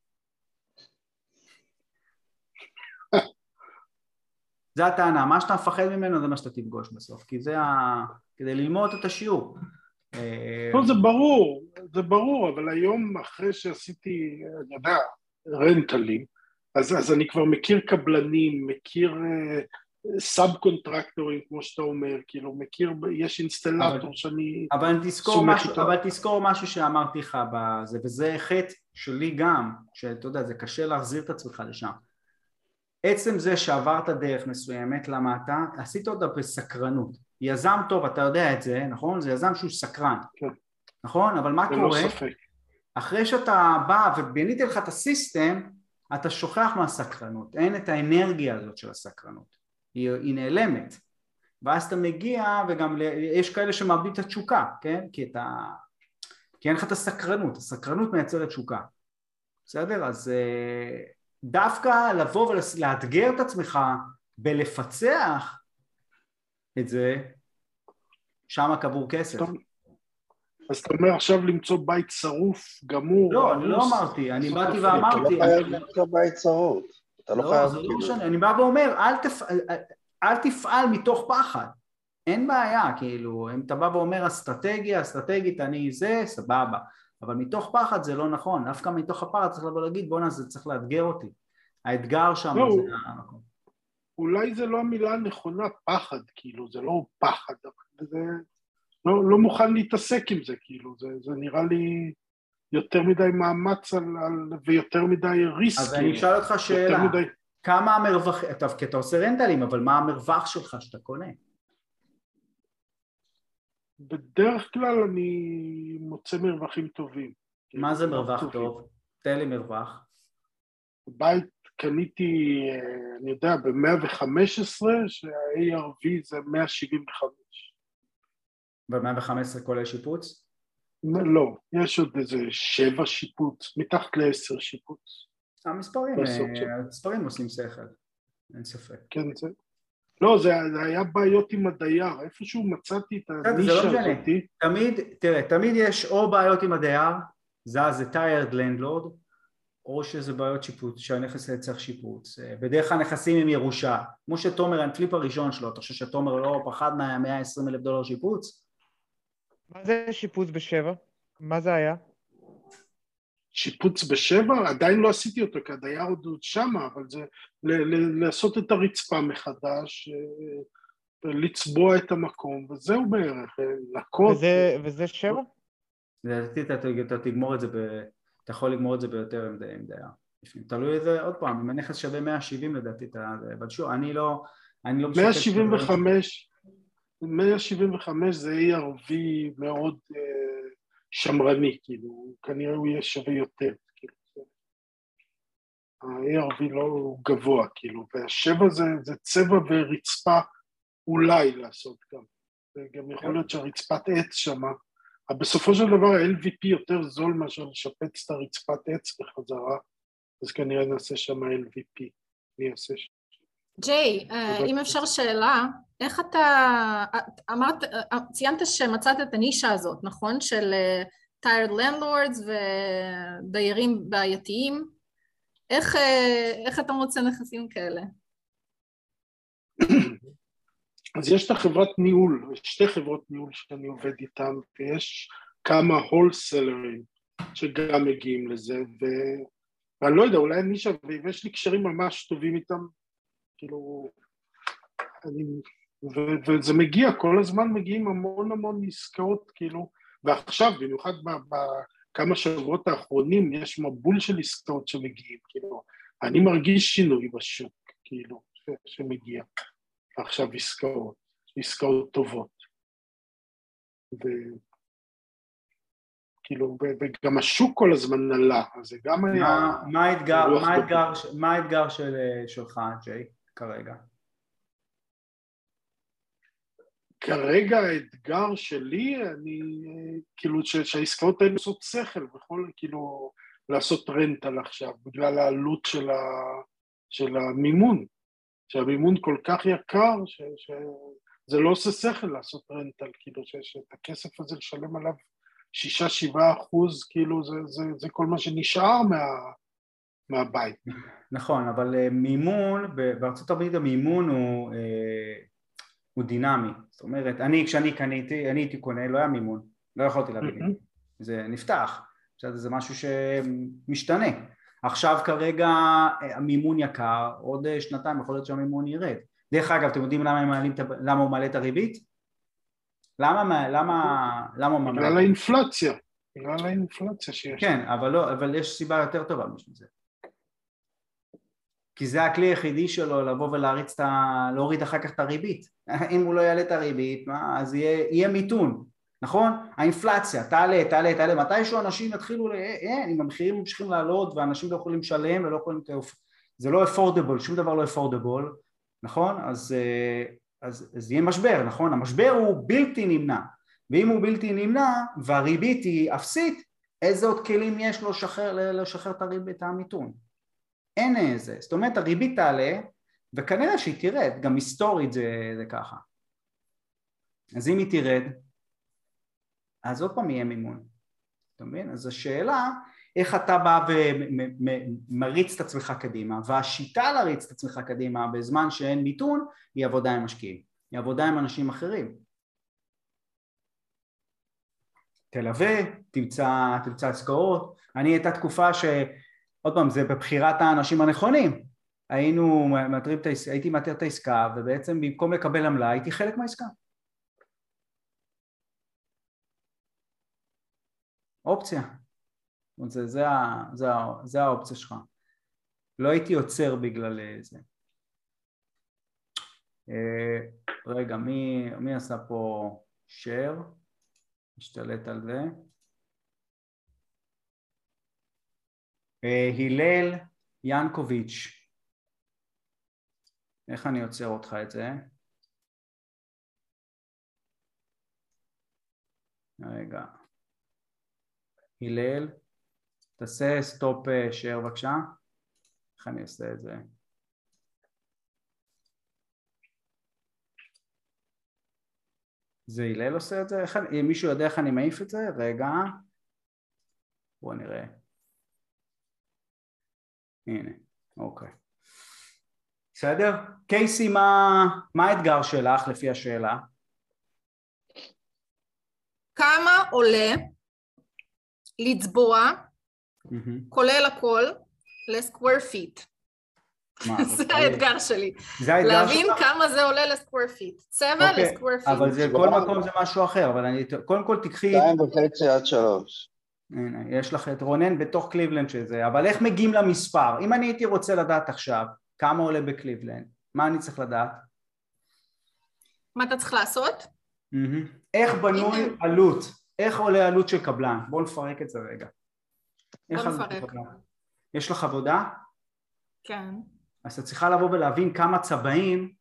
זה הטענה, מה שאתה מפחד ממנו זה מה שאתה תפגוש בסוף, כי זה ה... כדי ללמוד את השיעור. לא, זה ברור, זה ברור, אבל היום אחרי שעשיתי, אני יודע, רנטלים, אז, אז אני כבר מכיר קבלנים, מכיר sub אה, קונטרקטורים, כמו שאתה אומר, כאילו, מכיר, יש אינסטלטור אבל, שאני... אבל תזכור, משהו, אבל תזכור משהו שאמרתי לך בזה, וזה חטא שלי גם, שאתה יודע, זה קשה להחזיר את עצמך לשם. עצם זה שעברת דרך מסוימת, למדת, עשית אותה בסקרנות. יזם טוב, אתה יודע את זה, נכון? זה יזם שהוא סקרן, כן. נכון? אבל מה קורה? ספק. אחרי שאתה בא ובניתי לך את הסיסטם, אתה שוכח מהסקרנות, אין את האנרגיה הזאת של הסקרנות, היא, היא נעלמת. ואז אתה מגיע, וגם יש כאלה שמאבדים את התשוקה, כן? כי, אתה, כי אין לך את הסקרנות, הסקרנות מייצרת תשוקה. בסדר? אז אה, דווקא לבוא ולאתגר את עצמך בלפצח את זה, שם קבור כסף. אז אתה אומר עכשיו למצוא בית שרוף, גמור. לא, אני לא אמרתי, אני באתי ואמרתי. אתה לא חייב למצוא בית שרוף. אתה לא, לא חייב... זה לא משנה, אני בא ואומר, אל תפעל מתוך פחד. אין בעיה, כאילו, אם אתה בא ואומר אסטרטגיה, אסטרטגית, אני זה, סבבה. אבל מתוך פחד זה לא נכון, דווקא מתוך הפחד צריך לבוא להגיד, בואנה, זה צריך לאתגר אותי. האתגר שם לא, זה המקום. אולי זה לא המילה הנכונה, פחד, כאילו, זה לא פחד, זה... לא, לא מוכן להתעסק עם זה, כאילו, זה, זה נראה לי יותר מדי מאמץ על, על, ויותר מדי ריסק. אז אני אשאל אותך שאלה, מדי... כמה המרווח, אתה, כי אתה עושה רנטלים, אבל מה המרווח שלך שאתה קונה? בדרך כלל אני מוצא מרווחים טובים. מה זה מרווח טובים. טוב? תן לי מרווח. בית קניתי, אה, אני יודע, ב-115, שה-ARV זה 175. ב-115 כולל שיפוץ? לא, יש עוד איזה שבע שיפוץ, מתחת לעשר שיפוץ. המספרים, אה, המספרים עושים שכל, אין ספק. כן, זה... לא, זה, זה היה בעיות עם הדייר, איפשהו מצאתי את לא הנישה לא הזאתי. תמיד, תראה, תמיד יש או בעיות עם הדייר, זה זה tired landlord, או שזה בעיות שיפוץ, שהנכס צריך שיפוץ. אה, בדרך כלל נכסים עם ירושה. כמו שתומר, ה flip הראשון שלו, אתה חושב שתומר לא פחד מה-120 אלף דולר שיפוץ? מה זה שיפוץ בשבע? מה זה היה? שיפוץ בשבע? עדיין לא עשיתי אותו, כי הדייר עוד שמה, אבל זה ל- ל- לעשות את הרצפה מחדש, אה, לצבוע את המקום, וזהו בערך, לנקות. אה, וזה, וזה שבע? לדעתי אתה, אתה תגמור את זה, ב, אתה יכול לגמור את זה ביותר עם דייר. תלוי איזה, עוד פעם, אם הנכס שווה 170 לדעתי, אתה, אבל שוב, אני לא... אני לא 175, 175 זה ARV מאוד uh, שמרני, כאילו, כנראה הוא יהיה שווה יותר, כאילו, ה-ARV לא גבוה, כאילו, והשבע זה, זה צבע ורצפה אולי לעשות גם, וגם יכול להיות שהרצפת עץ שמה, בסופו של דבר ה-LVP יותר זול מאשר לשפץ את הרצפת עץ בחזרה, אז כנראה נעשה שם LVP, אני אעשה. ג'יי, אה, אם אפשר שאלה, איך אתה, אמרת, ציינת שמצאת את הנישה הזאת, נכון? של אה, tired landlords ודיירים בעייתיים, איך, אה, איך אתה מוצא נכסים כאלה? אז יש את החברת ניהול, שתי חברות ניהול שאני עובד איתן, ויש כמה הולסלרים שגם מגיעים לזה, ו... ואני לא יודע, אולי נישה, ויש לי קשרים ממש טובים איתם, כאילו, אני, ו, וזה מגיע, כל הזמן מגיעים המון המון עסקאות, כאילו, ועכשיו, במיוחד בכמה שבועות האחרונים, יש מבול של עסקאות שמגיעים, כאילו, אני מרגיש שינוי בשוק, כאילו, ש, שמגיע עכשיו עסקאות, עסקאות טובות. ו... כאילו, וגם השוק כל הזמן עלה, אז זה גם היה... מה האתגר, מה האתגר, מה האתגר של, שלך, ג'יי? כרגע? כרגע האתגר שלי, אני, כאילו, שהעסקאות האלה עושות שכל, בכל, כאילו, לעשות רנטל עכשיו, בגלל העלות של, ה, של המימון, שהמימון כל כך יקר, ש, שזה לא עושה שכל לעשות רנטל, כאילו, שאת הכסף הזה לשלם עליו שישה, שבעה אחוז, כאילו, זה, זה, זה כל מה שנשאר מה... מהבית. נכון, אבל אה, מימון, בארצות הברית המימון הוא, אה, הוא דינמי. זאת אומרת, אני כשאני קניתי, אני הייתי קונה, לא היה מימון. לא יכולתי להבין. זה נפתח. זה משהו שמשתנה. עכשיו כרגע אה, המימון יקר, עוד שנתיים יכול להיות שהמימון ירד. דרך אגב, אתם יודעים למה, מעלים, למה הוא מעלה את הריבית? למה, למה, למה... בגלל האינפלציה, בגלל האינפלציה שיש. כן, אבל, לא, אבל יש סיבה יותר טובה בשביל זה. כי זה הכלי היחידי שלו לבוא ולהריץ את ה... להוריד אחר כך את הריבית. אם הוא לא יעלה את הריבית, מה, אז יהיה, יהיה מיתון. נכון? האינפלציה, תעלה, תעלה, תעלה, מתישהו אנשים יתחילו, אין, אה, אם המחירים ממשיכים לעלות ואנשים לא יכולים לשלם ולא יכולים, זה לא אפורדבול, שום דבר לא אפורדבול, נכון? אז, אה, אז, אז יהיה משבר, נכון? המשבר הוא בלתי נמנע, ואם הוא בלתי נמנע והריבית היא אפסית, איזה עוד כלים יש לו לשחרר, לשחרר את הריבית, המיתון? אין איזה, זאת אומרת הריבית תעלה וכנראה שהיא תרד, גם היסטורית זה, זה ככה. אז אם היא תרד, אז עוד פעם יהיה מימון, אתה מבין? אז השאלה איך אתה בא ומריץ את עצמך קדימה והשיטה להריץ את עצמך קדימה בזמן שאין מיתון היא עבודה עם משקיעים, היא עבודה עם אנשים אחרים. תלווה, תמצא, עסקאות, אני הייתה תקופה ש... עוד פעם זה בבחירת האנשים הנכונים היינו העסקה, הייתי מאתר את העסקה ובעצם במקום לקבל עמלה הייתי חלק מהעסקה אופציה. זה, זה, זה, זה האופציה שלך. לא הייתי עוצר בגלל אה, זה. אה, רגע, מי, מי עשה פה share? משתלט על זה. הלל ינקוביץ', איך אני עוצר אותך את זה? רגע. הלל, תעשה סטופ שייר בבקשה, איך אני אעשה את זה? זה הלל עושה את זה? איך, מישהו יודע איך אני מעיף את זה? רגע, בואו נראה. הנה, אוקיי. בסדר? קייסי, מה, מה האתגר שלך לפי השאלה? כמה עולה לצבוע, כולל הכל, ל square feet. זה האתגר שלי. זה האתגר להבין כמה זה עולה ל square feet. צבע אוקיי, ל square feet. אבל זה, כל מקום זה משהו אחר, אבל אני, קודם כל תקחי... שתיים וחצי עד שלוש. הנה, יש לך את רונן בתוך קליבלנד שזה, אבל איך מגיעים למספר? אם אני הייתי רוצה לדעת עכשיו כמה עולה בקליבלנד, מה אני צריך לדעת? מה אתה צריך לעשות? איך בנוי עלות איך עולה עלות של קבלן? בואו נפרק את זה רגע. בואו נפרק. יש לך עבודה? כן. אז את צריכה לבוא ולהבין כמה צבעים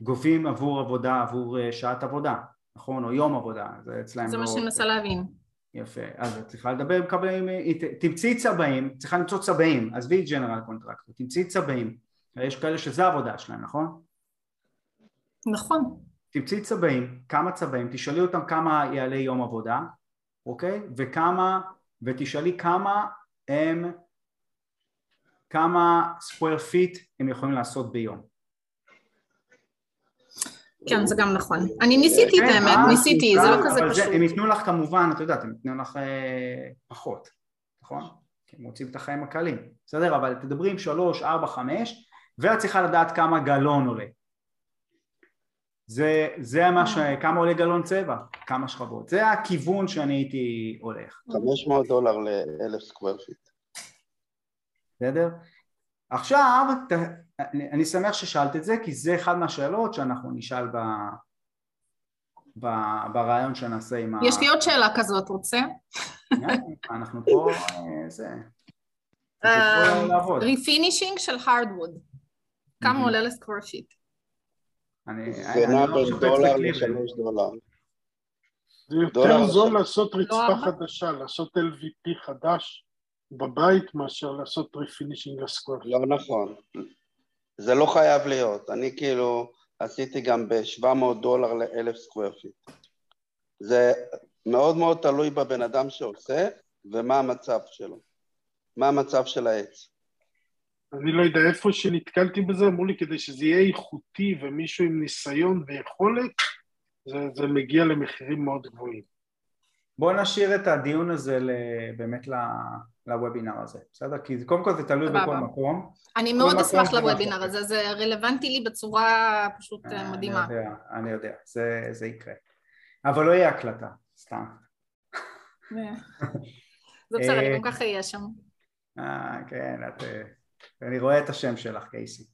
גובים עבור עבודה, עבור אה, שעת עבודה, נכון? או יום עבודה, זה אצלם זה לא... מה שאני מנסה להבין. יפה, אז את צריכה לדבר עם קבלנים, תמצאי צבעים, צריכה למצוא צבעים, עזבי ג'נרל קונטרקטור, תמצאי צבעים, יש כאלה שזה העבודה שלהם, נכון? נכון. תמצאי צבעים, כמה צבעים, תשאלי אותם כמה יעלה יום עבודה, אוקיי? וכמה, ותשאלי כמה הם, כמה square feet הם יכולים לעשות ביום. כן, זה גם נכון. אני ניסיתי את האמת, אה, ניסיתי, זה לא כזה פשוט. הם ייתנו לך כמובן, את יודעת, הם ייתנו לך אה, פחות, נכון? כי הם רוצים את החיים הקלים, בסדר? אבל תדברי עם שלוש, ארבע, חמש, ואת צריכה לדעת כמה גלון עולה. זה, זה מה ש... כמה עולה גלון צבע, כמה שכבות, זה הכיוון שאני הייתי הולך. 500 דולר לאלף square feet. בסדר? עכשיו, ת, אני, אני שמח ששאלת את זה, כי זה אחד מהשאלות שאנחנו נשאל ב, ב, בריאיון שנעשה עם ה... יש לי עוד שאלה כזאת, רוצה? אנחנו פה, אה, זה... refinishing של hardwood, כמה עולה ל square feet? זה נע לא בין דולר לשלוש דולר. זה יותר זול לעשות רצפה לא חדשה, לעשות LVP חדש בבית מאשר לעשות refinishing ל square. לא נכון, זה לא חייב להיות, אני כאילו עשיתי גם ב-700 דולר לאלף square feet. זה מאוד מאוד תלוי בבן אדם שעושה ומה המצב שלו, מה המצב של העץ. אני לא יודע, איפה שנתקלתי בזה, אמרו לי כדי שזה יהיה איכותי ומישהו עם ניסיון ויכולת, זה, זה מגיע למחירים מאוד גבוהים. בואו נשאיר את הדיון הזה באמת לוובינר הזה, בסדר? כי קודם כל זה תלוי בכל מקום. אני מאוד אשמח לוובינר הזה, זה רלוונטי לי בצורה פשוט מדהימה. אני יודע, אני יודע, זה, זה יקרה. אבל לא יהיה הקלטה, סתם. זה בסדר, אני גם ככה אהיה שם. אה, כן, את... אני רואה את השם שלך, קייסי.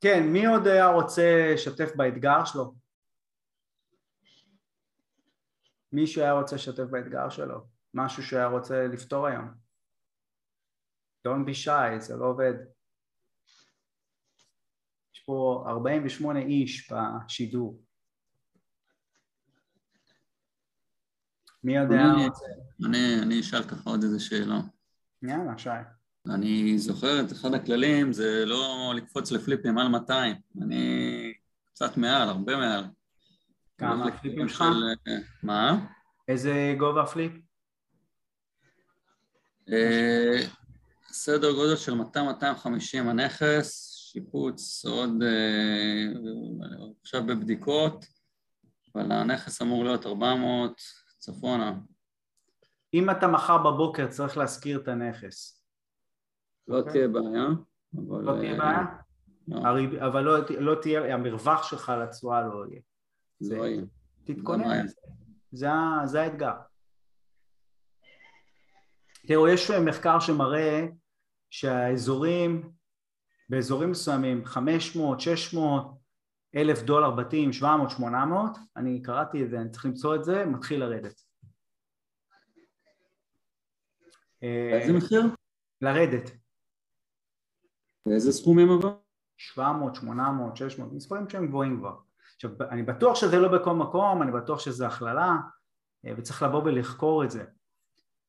כן, מי עוד היה רוצה לשתף באתגר שלו? מישהו היה רוצה לשתף באתגר שלו? משהו שהיה רוצה לפתור היום? Don't be shy, זה לא עובד. יש פה 48 איש בשידור. מי יודע? אני, אני אשאל ככה עוד איזה שאלה. יאללה, שי. אני זוכר את אחד הכללים, זה לא לקפוץ לפליפים על 200. אני קצת מעל, הרבה מעל. כמה הפליפים שלך? של... מה? איזה גובה פליפ? אה, סדר גודל של 200-250 הנכס, שיפוץ עוד אה, עכשיו בבדיקות, אבל הנכס אמור להיות 400 צפונה. אם אתה מחר בבוקר צריך להשכיר את הנכס. לא okay. אוקיי? תהיה בעיה. אבל... לא תהיה בעיה? לא. הריב... אבל לא, לא תהיה, המרווח שלך לתשואה לא יהיה. לא יהיה. תתכונן, זה, זה האתגר. תראו, יש מחקר שמראה שהאזורים, באזורים מסוימים, 500, 600, אלף דולר בתים, 700, 800, אני קראתי את זה, אני צריך למצוא את זה, מתחיל לרדת. איזה מחיר? לרדת. באיזה סכומים אבל? 700, 800, 600, מספרים שהם גבוהים כבר. עכשיו, אני בטוח שזה לא בכל מקום, אני בטוח שזה הכללה, אה, וצריך לבוא ולחקור את זה.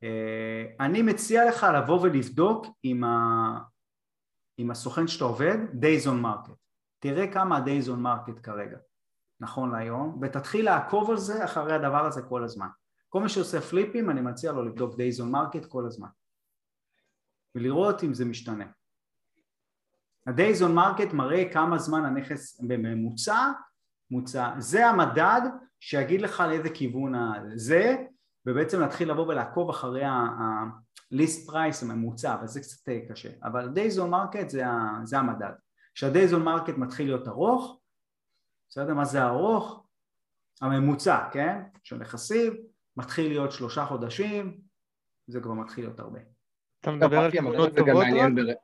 אה, אני מציע לך לבוא ולבדוק עם, ה... עם הסוכן שאתה עובד, Days on Market. תראה כמה ה-Days on Market כרגע, נכון להיום, ותתחיל לעקוב על זה אחרי הדבר הזה כל הזמן. כל מי שעושה פליפים, אני מציע לו לבדוק Days on Market כל הזמן. ולראות אם זה משתנה. ה-Days on Market מראה כמה זמן הנכס בממוצע מוצע. זה המדד שיגיד לך לאיזה כיוון זה, ובעצם להתחיל לבוא ולעקוב אחרי ה-list price הממוצע, וזה קצת קשה. אבל days on market זה, זה המדד. כשה-days on market מתחיל להיות ארוך, בסדר? מה זה ארוך? הממוצע, כן? של נכסים, מתחיל להיות שלושה חודשים, זה כבר מתחיל להיות הרבה. אתה מדבר על תמונות טובות רק?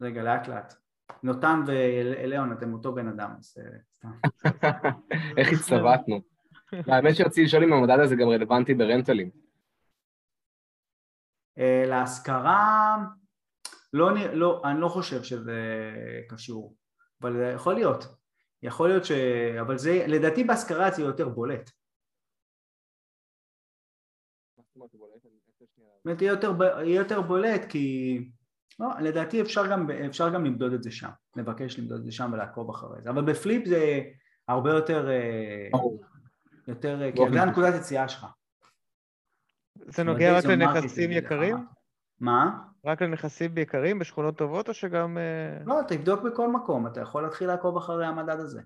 רגע, לאט לאט. נותן ואליון, אתם אותו בן אדם, אז אה, סתם. איך הצטוותנו. האמת שרציתי לשאול אם המדד הזה גם רלוונטי ברנטלים. אה, להשכרה, לא, לא, אני לא חושב שזה קשור, אבל יכול להיות. יכול להיות ש... אבל זה, לדעתי בהשכרה זה יותר בולט. זאת יותר, יהיה יותר בולט כי לא, לדעתי אפשר גם, אפשר גם למדוד את זה שם, לבקש למדוד את זה שם ולעקוב אחרי זה, אבל בפליפ זה הרבה יותר, אה, יותר, כי זה הנקודת יציאה שלך. זה נוגע רק לנכסים יקרים? מה? רק לנכסים יקרים בשכונות טובות או שגם... אה, לא, תבדוק בכל מקום, אתה יכול להתחיל לעקוב אחרי המדד הזה.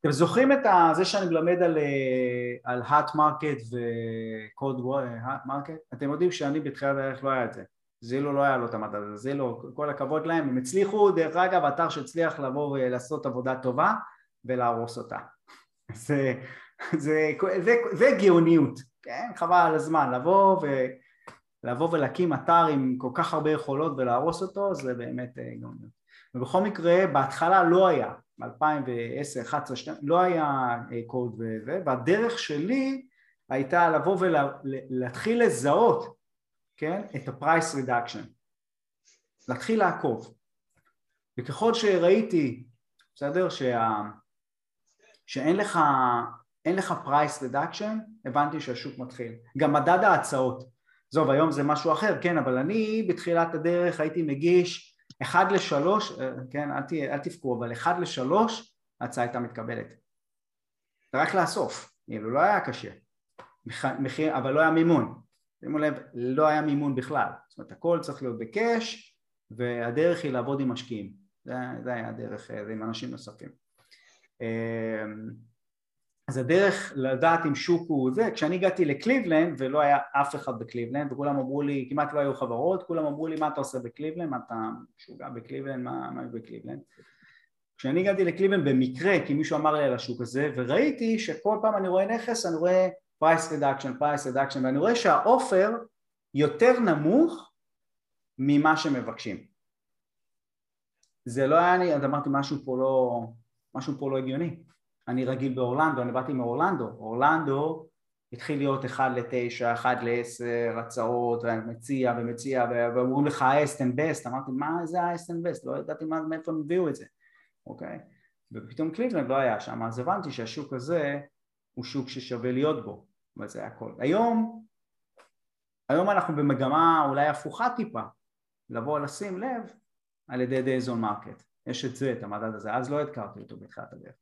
אתם זוכרים את זה שאני מלמד על, אה, על hot market ו-cold market? אתם יודעים שאני בתחילת הדרך לא היה את זה. זילו לא היה לו את המדד הזה, זילו, כל הכבוד להם, הם הצליחו, דרך אגב, אתר שהצליח לבוא ולעשות עבודה טובה ולהרוס אותה. זה, זה, זה, זה גאוניות, כן? חבל על הזמן, לבוא, ו, לבוא ולהקים אתר עם כל כך הרבה יכולות ולהרוס אותו, זה באמת אה, גאוניות. ובכל מקרה, בהתחלה לא היה, ב-2010, 2011, 2012, לא היה קוד אה, וזה, והדרך שלי הייתה לבוא ולהתחיל לזהות כן? את ה-price reduction, להתחיל לעקוב. וככל שראיתי, בסדר, שה... שאין לך, אין לך price reduction, הבנתי שהשוק מתחיל. גם מדד ההצעות, עזוב היום זה משהו אחר, כן, אבל אני בתחילת הדרך הייתי מגיש אחד לשלוש, כן, אל, ת, אל תבכו, אבל אחד לשלוש ההצעה הייתה מתקבלת. רק לאסוף, כאילו לא היה קשה, מחיר, אבל לא היה מימון, שימו לב, לא היה מימון בכלל, זאת אומרת הכל צריך להיות ב cash והדרך היא לעבוד עם משקיעים, זה, זה היה הדרך, זה עם אנשים נוספים. אמ, אז הדרך לדעת אם שוק הוא זה, כשאני הגעתי לקליבלנד ולא היה אף אחד בקליבלנד וכולם אמרו לי, כמעט לא היו חברות, כולם אמרו לי מה אתה עושה בקליבלנד, מה אתה משוגע בקליבלנד, מה, מה בקליבלנד? כשאני הגעתי לקליבלנד במקרה כי מישהו אמר לי על השוק הזה וראיתי שכל פעם אני רואה נכס אני רואה price reduction, price reduction ואני רואה שה offer יותר נמוך ממה שמבקשים. זה לא היה לי, אז אמרתי משהו פה לא, משהו פה לא הגיוני. אני רגיל באורלנדו, אני באתי מאורלנדו, אורלנדו התחיל להיות אחד לתשע, אחד לעשר, הצעות, ומציע ומציע, ואומרים לך highest and best, אמרתי מה זה highest and best, לא ידעתי מאיפה הם הביאו את זה, אוקיי? ופתאום קליבלנד לא היה שם, אז הבנתי שהשוק הזה הוא שוק ששווה להיות בו, וזה הכל. היום, היום אנחנו במגמה אולי הפוכה טיפה, לבוא לשים לב על ידי days on market, יש את זה, את המדד הזה, אז לא הכרתי אותו בתחילת הדרך.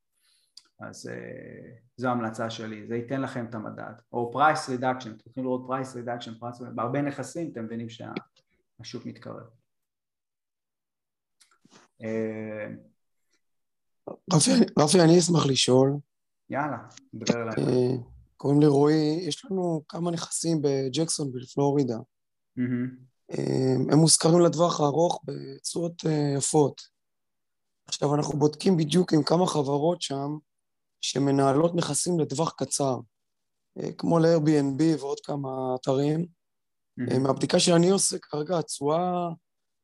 אז אה, זו ההמלצה שלי, זה ייתן לכם את המדד, או price reduction, אתם יכולים לראות price reduction, בהרבה נכסים אתם מבינים שהשוק מתקרר. אה, רפי, רפי, אני אשמח לשאול. יאללה, נדבר אליי. אה, קוראים לי רועי, יש לנו כמה נכסים בג'קסון בפלורידה. הם מוזכרים לטווח הארוך בצורות יפות. עכשיו אנחנו בודקים בדיוק עם כמה חברות שם שמנהלות נכסים לטווח קצר, אה, כמו ל-Airbnb ועוד כמה אתרים. Mm-hmm. מהבדיקה שאני עושה כרגע, התשואה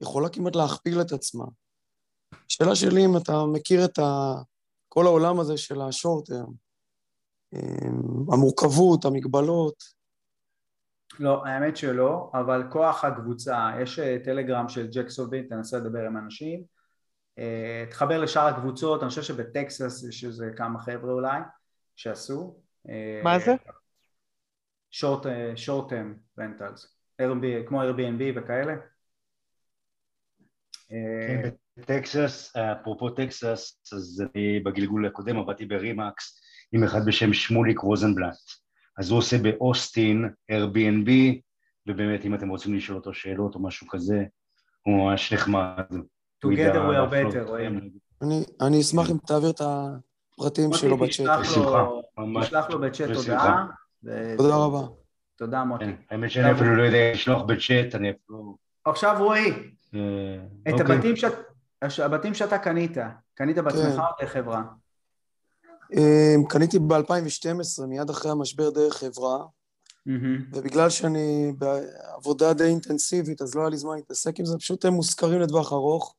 יכולה כמעט להכפיל את עצמה. השאלה שלי אם אתה מכיר את ה... כל העולם הזה של השורט-טרם, אה, המורכבות, המגבלות. לא, האמת שלא, אבל כוח הקבוצה, יש טלגרם של ג'ק סולבין, תנסה לדבר עם אנשים, אה, תחבר לשאר הקבוצות, אני חושב שבטקסס יש איזה כמה חבר'ה אולי שעשו. אה, מה זה? short term rentals, כמו Airbnb וכאלה. כן, בטקסס, אפרופו טקסס, אז אני בגלגול הקודם עבדתי ברימקס עם אחד בשם שמוליק רוזנבלט. אז הוא עושה באוסטין Airbnb, ובאמת אם אתם רוצים לשאול אותו שאלות או משהו כזה, הוא ממש נחמד. together we are better, רואים. אני אשמח אם תעביר את הפרטים שלו בצ'אט. תשלח לו בצ'אט הודעה. תודה רבה. תודה מוטי. כן, האמת שאני אפילו לא יודע לשלוח בצ'אט, אני אפילו... עכשיו רועי, אה, את אוקיי. הבתים שאתה קנית, קנית בעצמך כן. או חברה? אה, קניתי ב-2012, מיד אחרי המשבר דרך חברה, ובגלל שאני בעבודה די אינטנסיבית, אז לא היה לי זמן להתעסק עם זה, פשוט הם מושכרים לטווח ארוך.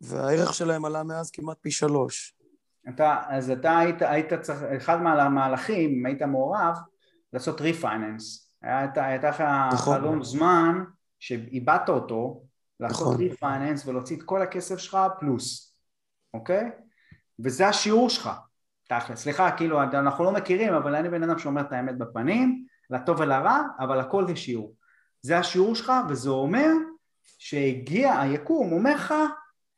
והערך שלהם עלה מאז כמעט פי שלוש. אתה, אז אתה היית, היית צריך, אחד מהמהלכים, אם היית מעורב, לעשות refinance. הייתה לך נכון. חלון זמן שאיבדת אותו, לעשות נכון. refinance ולהוציא את כל הכסף שלך פלוס, אוקיי? וזה השיעור שלך, תכל'ס. סליחה, כאילו, אנחנו לא מכירים, אבל אני בן אדם שאומר את האמת בפנים, לטוב ולרע, אבל הכל זה שיעור. זה השיעור שלך, וזה אומר שהגיע היקום, אומר לך,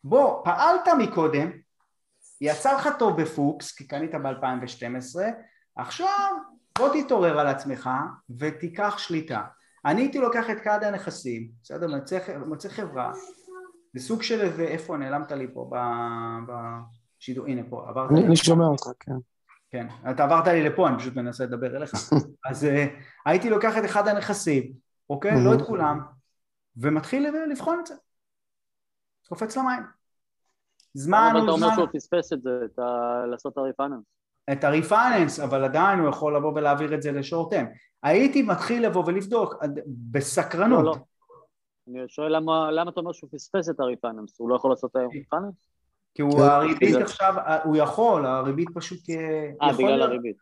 בוא, פעלת מקודם, יצא לך טוב בפוקס, כי קנית ב-2012, עכשיו בוא תתעורר על עצמך ותיקח שליטה. אני הייתי לוקח את כעד הנכסים, בסדר? מוצא, מוצא חברה, זה סוג של איזה, איפה נעלמת לי פה בשידור, הנה פה, עברת אני, אני שומע אותך, כן. כן, אתה עברת לי לפה, אני פשוט מנסה לדבר אליך. אז uh, הייתי לוקח את אחד הנכסים, אוקיי? לא את כולם, ומתחיל לבחון את זה. קופץ למים. זמן הוא זמן... אבל אתה אומר שהוא פספס את זה, את ה... לעשות את הריפאננס. את הריפאננס, אבל עדיין הוא יכול לבוא ולהעביר את זה לשורטם. הייתי מתחיל לבוא ולבדוק בסקרנות. לא, לא. אני שואל למה, למה אתה אומר שהוא פספס את הריפאננס? הוא לא יכול לעשות את הריפאננס? כי הוא הריבית עכשיו, הוא יכול, הריבית פשוט... אה, בגלל הריבית.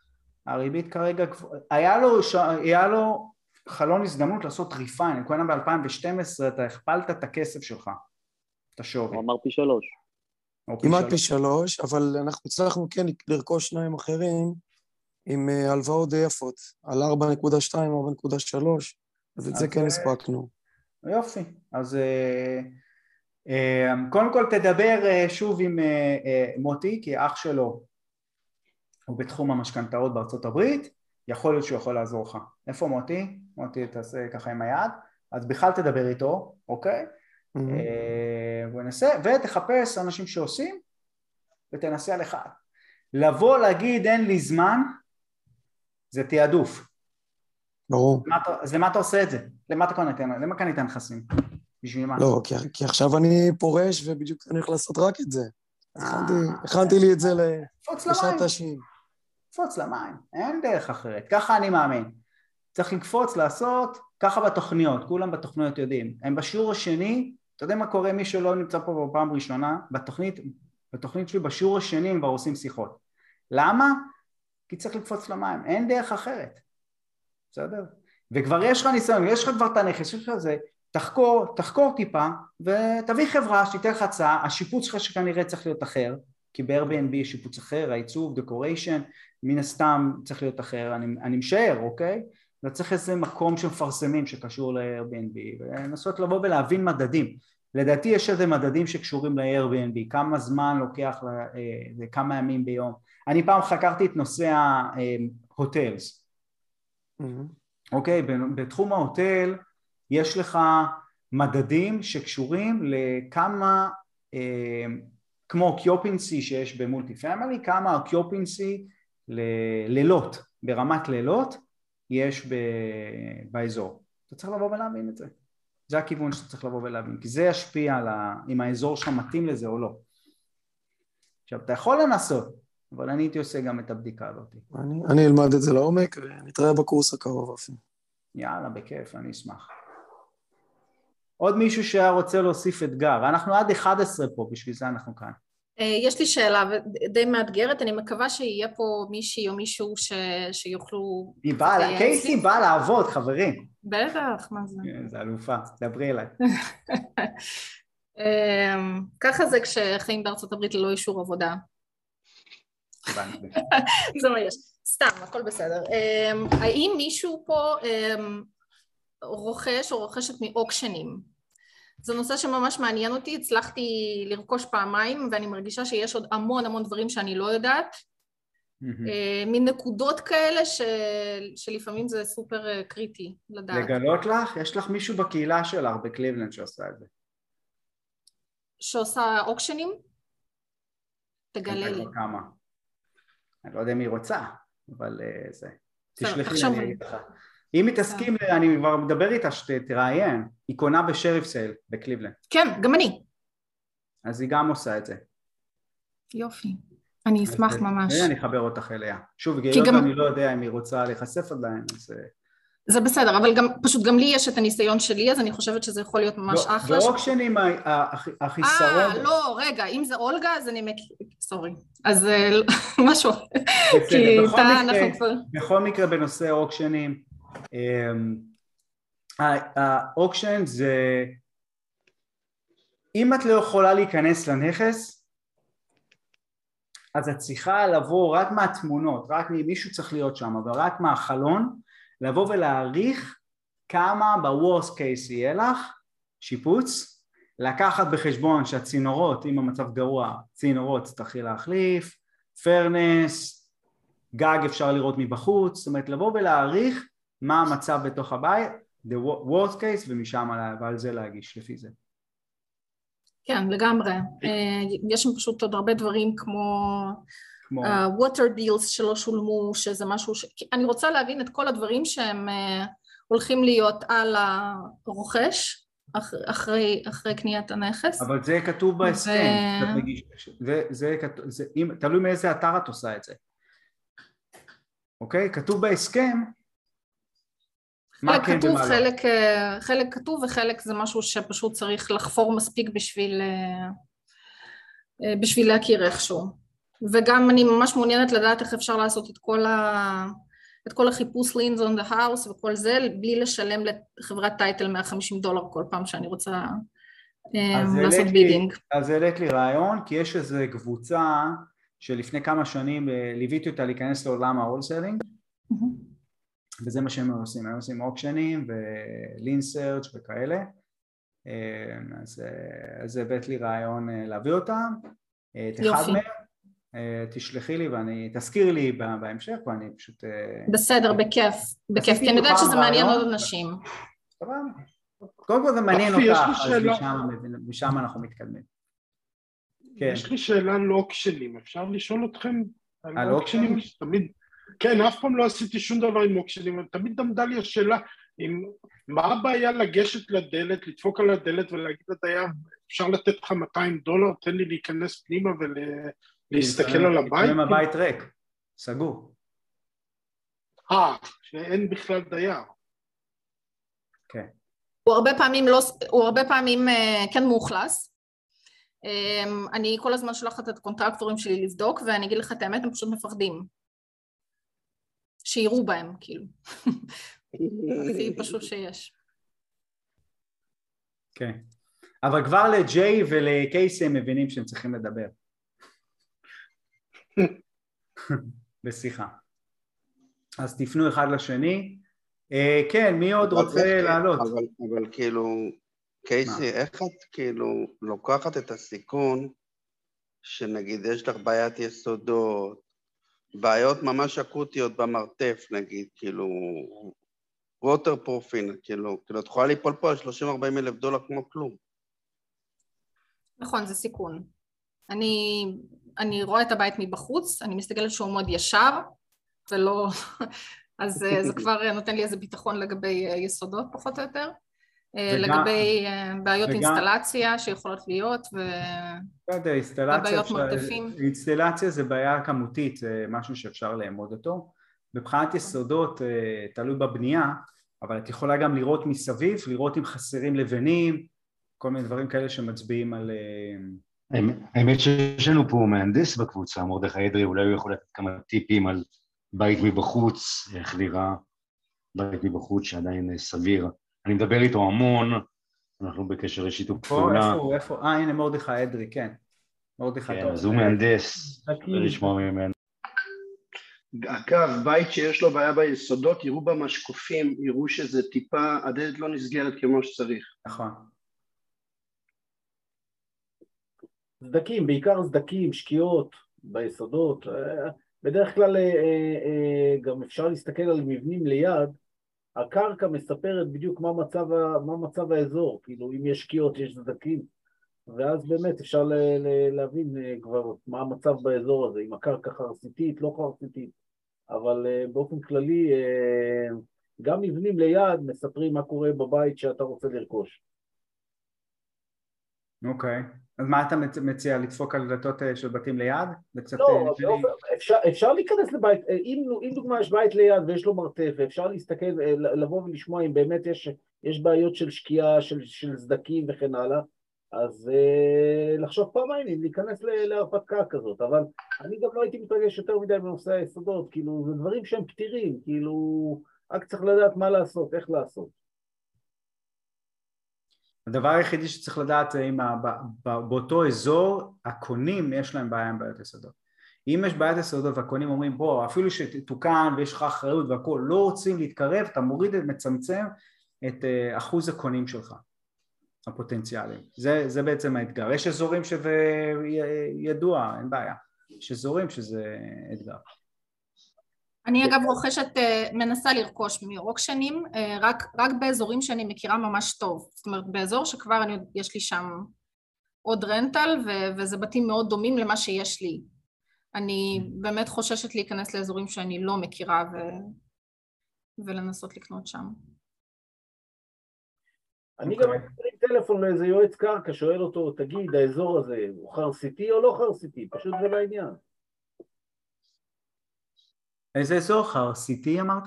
הריבית כרגע, היה לו, היה לו חלון הזדמנות לעשות ריפיין, כהנה ב-2012 אתה הכפלת את הכסף שלך. את השווי. הוא אמר פי שלוש. כמעט פי שלוש, אבל אנחנו הצלחנו כן לרכוש שניים אחרים עם אה, הלוואות די יפות, על 4.2, 4.3, אז את זה כן הספקנו. יופי, אז אה, אה, קודם כל תדבר שוב עם מוטי, כי אח שלו הוא בתחום המשכנתאות בארצות הברית, יכול להיות שהוא יכול לעזור לך. איפה מוטי? מוטי תעשה ככה עם היד, אז בכלל תדבר איתו, אוקיי? mm-hmm. ותחפש אנשים שעושים ותנסה על אחד. לבוא להגיד אין לי זמן, זה תעדוף. ברור. אז למה אתה עושה את זה? למה אתה קונה? למה קנית נכסים? בשביל מה? לא, כי, כי עכשיו אני פורש ובדיוק אני הולך לעשות רק את זה. הכנתי לי את זה לשעת השין. קפוץ למים, אין דרך אחרת, ככה אני מאמין. צריך לקפוץ, לעשות, ככה בתוכניות, כולם בתוכניות יודעים. הם בשיעור השני, אתה יודע מה קורה, מי שלא נמצא פה בפעם ראשונה, בתוכנית, בתוכנית שלי בשיעור השני הם כבר עושים שיחות. למה? כי צריך לקפוץ למים, אין דרך אחרת. בסדר? וכבר יש לך ניסיון, יש לך כבר את הנכס, יש לך זה, תחקור, תחקור טיפה ותביא חברה שתיתן לך הצעה, השיפוץ שלך שכנראה צריך להיות אחר, כי ב-Airbnb יש שיפוץ אחר, העיצוב, דקוריישן, מן הסתם צריך להיות אחר, אני, אני משער, אוקיי? וצריך איזה מקום שמפרסמים שקשור ל-Airbnb ולנסות לבוא ולהבין מדדים. לדעתי יש איזה מדדים שקשורים ל-Airbnb כמה זמן לוקח וכמה אה, ימים ביום. אני פעם חקרתי את נושא ההוטלס mm-hmm. אוקיי? בתחום ההוטל יש לך מדדים שקשורים לכמה אה, כמו אוקיופנסי שיש במולטי פמילי כמה אוקיופנסי ללילות ברמת לילות יש ב... באזור. אתה צריך לבוא ולהבין את זה. זה הכיוון שאתה צריך לבוא ולהבין, כי זה ישפיע על ה... אם האזור שלך מתאים לזה או לא. עכשיו, אתה יכול לנסות, אבל אני הייתי עושה גם את הבדיקה הזאת. אני, אני אלמד את זה לעומק ונתראה בקורס הקרוב אפילו. יאללה, בכיף, אני אשמח. עוד מישהו שהיה רוצה להוסיף אתגר, אנחנו עד 11 פה, בשביל זה אנחנו כאן. אה, יש לי שאלה די מאתגרת, אני מקווה שיהיה פה מישהי או מישהו ש... שיוכלו... היא באה, קייסי באה לעבוד, חברים. בטח, מה זה? כן, זה אלופה, דברי אליי. אמ, ככה זה כשחיים בארצות הברית ללא אישור עבודה. זה מה יש. סתם, הכל בסדר. אמ, האם מישהו פה אמ, רוכש או רוכשת מאוקשנים? זה נושא שממש מעניין אותי, הצלחתי לרכוש פעמיים ואני מרגישה שיש עוד המון המון דברים שאני לא יודעת, mm-hmm. מין נקודות כאלה ש... שלפעמים זה סופר אה, קריטי לדעת. לגלות לך? יש לך מישהו בקהילה שלך בקליבלנד שעושה את זה. שעושה אוקשנים? תגלה לי. כמה. אני לא יודע אם היא רוצה, אבל אה, זה. תשלחי לי, אני אגיד לך. אם היא תסכים, אני כבר מדבר איתה שתתראיין, היא קונה ב sheriff sale בקליבלנד. כן, גם אני. אז היא גם עושה את זה. יופי. אני אשמח ממש. אני אחבר אותך אליה. שוב, היות. אני לא יודע אם היא רוצה להיחשף עדיין, אז... אה, זה בסדר, אבל גם, פשוט גם לי יש את הניסיון שלי, אז אני חושבת שזה יכול להיות ממש לא, אחלה. באוקשנים החיסרון... אה, לא, רגע, אם זה אולגה, אז אני... סורי. אז אה, משהו. בסדר, בכל מקרה, בכל מקרה בנושא אוקשנים, אמ, האוקשן זה אם את לא יכולה להיכנס לנכס אז את צריכה לבוא רק מהתמונות, רק מישהו צריך להיות שם, אבל רק מהחלון לבוא ולהעריך כמה ב-Worst case יהיה לך שיפוץ, לקחת בחשבון שהצינורות, אם המצב גרוע, צינורות תצטרכי להחליף, פרנס, גג אפשר לראות מבחוץ, זאת אומרת לבוא ולהעריך מה המצב בתוך הבית, the worst case ומשם ועל זה להגיש לפי זה. כן, לגמרי. אה, יש שם פשוט עוד הרבה דברים כמו כמו... Uh, water שלא שולמו, שזה משהו ש... אני רוצה להבין את כל הדברים שהם uh, הולכים להיות על הרוכש אח... אחרי, אחרי קניית הנכס. אבל זה כתוב בהסכם, ו... זה, זה, זה, אם, תלוי מאיזה אתר את עושה את זה. אוקיי? כתוב בהסכם חלק כן כתוב, חלק, אה, חלק כתוב וחלק זה משהו שפשוט צריך לחפור מספיק בשביל, אה, אה, בשביל להכיר איכשהו. וגם אני ממש מעוניינת לדעת איך אפשר לעשות את כל, ה, את כל החיפוש liens on the house וכל זה בלי לשלם לחברת title 150 דולר כל פעם שאני רוצה לעשות bidding. אז העלית לי רעיון כי יש איזו קבוצה שלפני כמה שנים ליוויתי אותה להיכנס לעולם ה wholesaling mm-hmm. וזה מה שהם עושים, הם עושים אוקשנים ו lien search וכאלה. אה, אז, אה, אז הבאת לי רעיון אה, להביא אותם, את אחד מהם. תשלחי לי ואני, תזכירי לי בהמשך ואני פשוט... בסדר, בכיף, בכיף, כי אני יודעת שזה מעניין עוד אנשים. קודם כל זה מעניין אותך, אז משם אנחנו מתקדמים. כן. יש לי שאלה לא אוקשנים, אפשר לשאול אתכם על אוקשנים, תמיד, כן, אף פעם לא עשיתי שום דבר עם אוקשנים, תמיד עמדה לי השאלה, אם, מה הבעיה לגשת לדלת, לדפוק על הדלת ולהגיד לדייר, אפשר לתת לך 200 דולר, תן לי להיכנס פנימה ולהסתכל על הבית? אם הבית ריק, סגור. אה, שאין בכלל דייר. כן. הוא הרבה פעמים לא, הוא הרבה פעמים אה, כן מאוכלס. אמ, אני כל הזמן שולחת את הקונטרקטורים שלי לבדוק, ואני אגיד לך את האמת, הם פשוט מפחדים. שיראו בהם, כאילו. הכי פשוט שיש. כן. אבל כבר לג'יי ולקייסי הם מבינים שהם צריכים לדבר. בשיחה. אז תפנו אחד לשני. אה, כן, מי עוד רוצה לעלות? אבל, אבל כאילו, קייסי, איך את כאילו לוקחת את הסיכון שנגיד יש לך בעיית יסודות, בעיות ממש אקוטיות במרתף נגיד, כאילו, ווטר פרופין, כאילו, כאילו את יכולה ליפול פה על 30-40 אלף דולר כמו כלום. נכון, זה סיכון. אני, אני רואה את הבית מבחוץ, אני מסתכלת שהוא מאוד ישר, ולא... אז אה, זה כבר נותן לי איזה ביטחון לגבי אה, יסודות פחות או יותר. אה, וגם, לגבי בעיות וגם, אינסטלציה שיכולות להיות ו... בסדר, אינסטלציה. אינסטלציה זה בעיה כמותית, זה משהו שאפשר לאמוד אותו. מבחינת יסודות, תלוי בבנייה, אבל את יכולה גם לראות מסביב, לראות אם חסרים לבנים, כל מיני דברים כאלה שמצביעים על... האמת שיש לנו פה מהנדס בקבוצה, מרדכי אדרי, אולי הוא יכול לתת כמה טיפים על בית מבחוץ, איך נראה בית מבחוץ שעדיין סביר. אני מדבר איתו המון, אנחנו בקשר לשיתוף פעולה. איפה הוא, איפה? אה, הנה מרדכי אדרי, כן. מרדכי כן, אז הוא מהנדס, ולשמוע ממנו. אגב, בית שיש לו בעיה ביסודות, יראו במשקופים, יראו שזה טיפה, הדלת לא נסגרת כמו שצריך. נכון. סדקים, בעיקר סדקים, שקיעות ביסודות. אה, בדרך כלל אה, אה, גם אפשר להסתכל על מבנים ליד, הקרקע מספרת בדיוק מה מצב, מה מצב האזור, כאילו אם יש שקיעות, יש סדקים, ואז באמת אפשר להבין כבר מה המצב באזור הזה, אם הקרקע חרסיתית, לא חרסיתית, אבל באופן כללי גם מבנים ליד מספרים מה קורה בבית שאתה רוצה לרכוש. אוקיי. Okay. אז מה אתה מציע, לדפוק על דלתות אה, של בתים ליד? לא, אה, לא אפשר, אפשר להיכנס לבית, אה, אם, אם דוגמה יש בית ליד ויש לו מרתף, ואפשר להסתכל, לבוא ולשמוע אם באמת יש, יש בעיות של שקיעה, של, של סדקים וכן הלאה, אז אה, לחשוב פעמיים אם להיכנס להרפתקה כזאת, אבל אני גם לא הייתי מתרגש יותר מדי בנושא היסודות, כאילו, זה דברים שהם פתירים, כאילו, רק צריך לדעת מה לעשות, איך לעשות. הדבר היחידי שצריך לדעת זה אם באותו אזור הקונים יש להם בעיה עם בעיות יסודות. אם יש בעיית יסודות והקונים אומרים בוא אפילו שתוקן ויש לך אחריות והכול לא רוצים להתקרב אתה מוריד ומצמצם את אה, אחוז הקונים שלך הפוטנציאליים זה, זה בעצם האתגר. יש אזורים שזה ידוע אין בעיה. יש אזורים שזה אתגר אני אגב רוכשת, אה, מנסה לרכוש מרוקשנים, אה, רק, רק באזורים שאני מכירה ממש טוב. זאת אומרת, באזור שכבר אני, יש לי שם עוד רנטל, ו, וזה בתים מאוד דומים למה שיש לי. אני mm. באמת חוששת להיכנס לאזורים שאני לא מכירה ו, ולנסות לקנות שם. אני גם אוקיי. מרים טלפון לאיזה יועץ קרקע, שואל אותו, תגיד, האזור הזה הוא חרסיתי או לא חרסיתי? פשוט זה לעניין. איזה אזור? חרסיתי אמרת?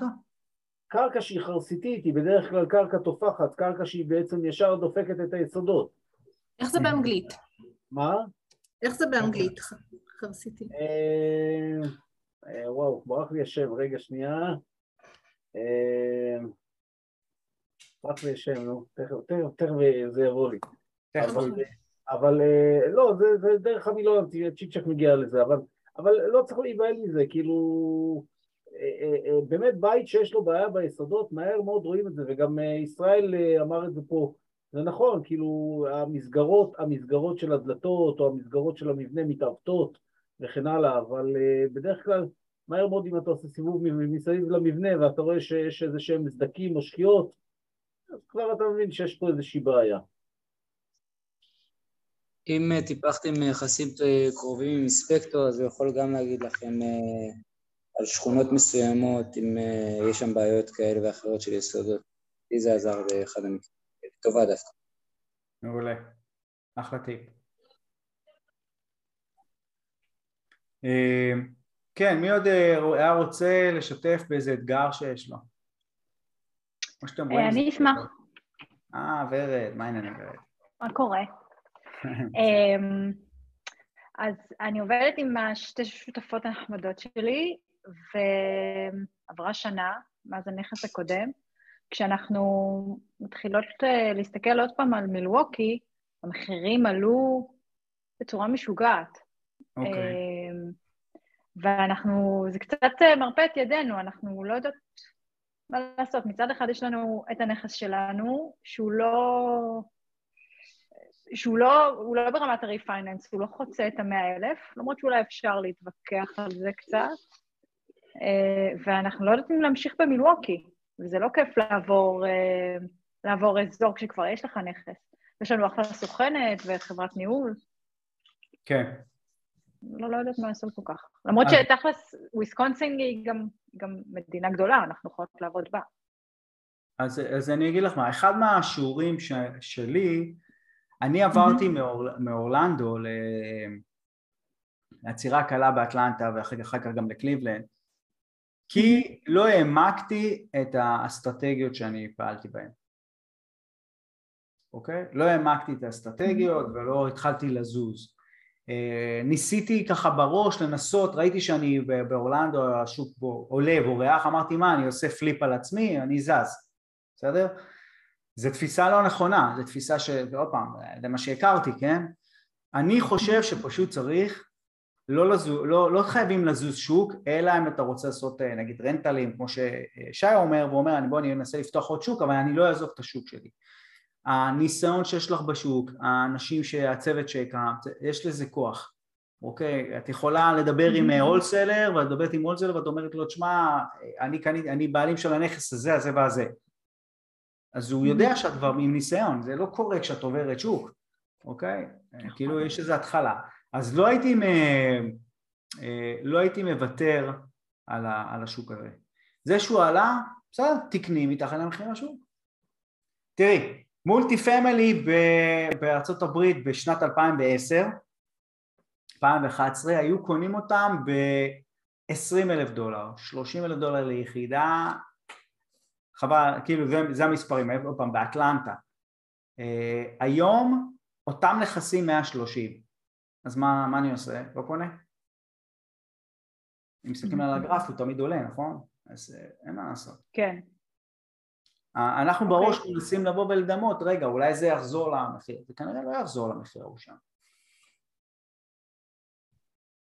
קרקע שהיא חרסיתית היא בדרך כלל קרקע תופחת, קרקע שהיא בעצם ישר דופקת את היסודות. איך זה באנגלית? מה? איך זה באנגלית חרסיתי? אה, אה, וואו, ברח לי השם, רגע שנייה. אה, ברח לי השם, נו, תכף זה יבוא לי. אבל לא, זה דרך המילון, צ'יצ'ק מגיע לזה, אבל לא צריך להיבהל מזה, כאילו באמת בית שיש לו בעיה ביסודות, מהר מאוד רואים את זה, וגם ישראל אמר את זה פה, זה נכון, כאילו המסגרות, המסגרות של הדלתות או המסגרות של המבנה מתעוותות וכן הלאה, אבל בדרך כלל מהר מאוד אם אתה עושה סיבוב מסביב למבנה ואתה רואה שיש איזה שהם סדקים או שקיעות, אז כבר אתה מבין שיש פה איזושהי בעיה. אם אה, טיפחתם יחסים אה, קרובים עם אינספקטור, אז הוא יכול גם להגיד לכם על שכונות מסוימות, אם יש שם בעיות כאלה ואחרות של יסודות. לי זה עזר באחד המקרים, טובה דווקא. מעולה, אחלה טיפ. כן, מי עוד היה רוצה לשתף באיזה אתגר שיש לו? אני אשמח. אה, ורד, מה העניינים ורד? מה קורה? אמ, אז אני עובדת עם השתי שותפות הנחמדות שלי, ועברה שנה מאז הנכס הקודם. כשאנחנו מתחילות אה, להסתכל עוד פעם על מילווקי, המחירים עלו בצורה משוגעת. אוקיי. Okay. אמ, ואנחנו, זה קצת אה, מרפה את ידינו, אנחנו לא יודעות מה לעשות. מצד אחד יש לנו את הנכס שלנו, שהוא לא... שהוא לא, הוא לא ברמת הריפייננס, הוא לא חוצה את המאה אלף, למרות שאולי אפשר להתווכח על זה קצת, ואנחנו לא יודעים להמשיך במילווקי, וזה לא כיף לעבור, אה, לעבור אזור כשכבר יש לך נכס. יש לנו אחלה סוכנת וחברת ניהול. כן. לא, לא יודעת מה לעשות כל כך. למרות שתכלס, וויסקונסין היא גם, גם מדינה גדולה, אנחנו יכולות לעבוד בה. אז, אז אני אגיד לך מה, אחד מהשיעורים ש, שלי, אני עברתי מאור, מאורלנדו לעצירה קלה באטלנטה ואחר כך גם לקליבלנד כי לא העמקתי את האסטרטגיות שאני פעלתי בהן אוקיי? לא העמקתי את האסטרטגיות ולא התחלתי לזוז אה, ניסיתי ככה בראש לנסות, ראיתי שאני באורלנדו השוק בו עולה בורח, אמרתי מה אני עושה פליפ על עצמי, אני זז, בסדר? זו תפיסה לא נכונה, זו תפיסה ש... ועוד פעם, זה מה שהכרתי, כן? אני חושב שפשוט צריך, לא, לזו, לא, לא חייבים לזוז שוק, אלא אם אתה רוצה לעשות אה, נגיד רנטלים, כמו ששי אומר, והוא אומר, בוא אני אנסה לפתוח עוד שוק, אבל אני לא אעזוב את השוק שלי. הניסיון שיש לך בשוק, האנשים, הצוות שהקמת, יש לזה כוח, אוקיי? את יכולה לדבר עם הולסלר, ואת מדברת עם הולסלר ואת אומרת לו, תשמע, אני, אני בעלים של הנכס הזה, הזה והזה. אז הוא יודע שאת כבר עם ניסיון, זה לא קורה כשאת עוברת שוק, אוקיי? כאילו יש איזו התחלה. אז לא הייתי. אה, לא הייתי מוותר על, ה... על השוק הזה. זה שהוא עלה, בסדר, תקני מתחת למחיר השוק. תראי, מולטי פמילי בארצות הברית בשנת 2010, 2011, היו קונים אותם ב-20 אלף דולר, 30 אלף דולר ליחידה, חבל, כאילו זה, זה המספרים, עוד פעם, באטלנטה. Uh, היום אותם נכסים 130, אז מה, מה אני עושה? לא קונה? אם מסתכלים על הגרף הוא תמיד עולה, נכון? אז uh, אין מה לעשות. כן. Uh, אנחנו okay. בראש אוקיי. מנסים לבוא ולדמות, רגע, אולי זה יחזור למחיר, זה כנראה לא יחזור למחיר ההוא שם.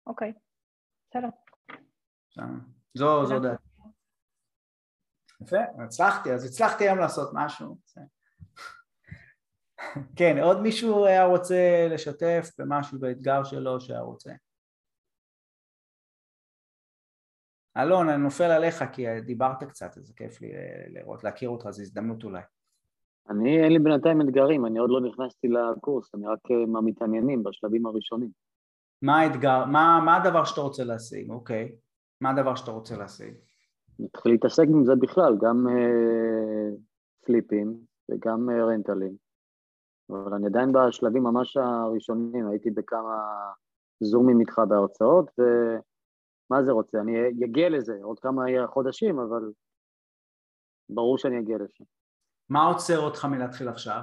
אוקיי, בסדר. זו, זו דעתי. יפה, הצלחתי, אז הצלחתי היום לעשות משהו. כן, עוד מישהו היה רוצה לשתף במשהו באתגר שלו שהיה רוצה? אלון, אני נופל עליך כי דיברת קצת, אז כיף לי אה, לראות, להכיר אותך, זו הזדמנות אולי. אני, אין לי בינתיים אתגרים, אני עוד לא נכנסתי לקורס, אני רק אה, מהמתעניינים בשלבים הראשונים. מה האתגר, מה, מה הדבר שאתה רוצה להשיג, אוקיי? מה הדבר שאתה רוצה להשיג? נתחיל להתעסק עם זה בכלל, גם אה, פליפים וגם אה, רנטלים. אבל אני עדיין בשלבים ממש הראשונים, הייתי בכמה זומים איתך בהרצאות, ומה זה רוצה? אני אגיע לזה עוד כמה חודשים, אבל ברור שאני אגיע לשם. מה עוצר אותך מלהתחיל עכשיו?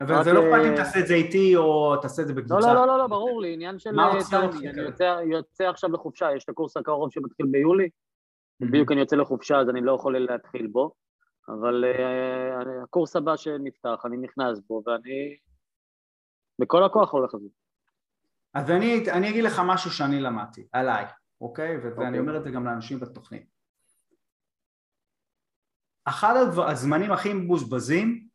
אבל זה לא אכפת אם תעשה את זה איתי או תעשה את זה בקבוצה. לא, לא, לא, לא, ברור לי, עניין של טיימינג. אני יוצא עכשיו לחופשה, יש את הקורס הקרוב שמתחיל ביולי, בדיוק אני יוצא לחופשה אז אני לא יכול להתחיל בו, אבל uh, הקורס הבא שנפתח, אני נכנס בו ואני בכל הכוח הולך על זה. אז אני, אני אגיד לך משהו שאני למדתי, עליי, אוקיי? ואני אוקיי. אומר את זה גם לאנשים בתוכנית. אחד הדבר, הזמנים הכי מבוזבזים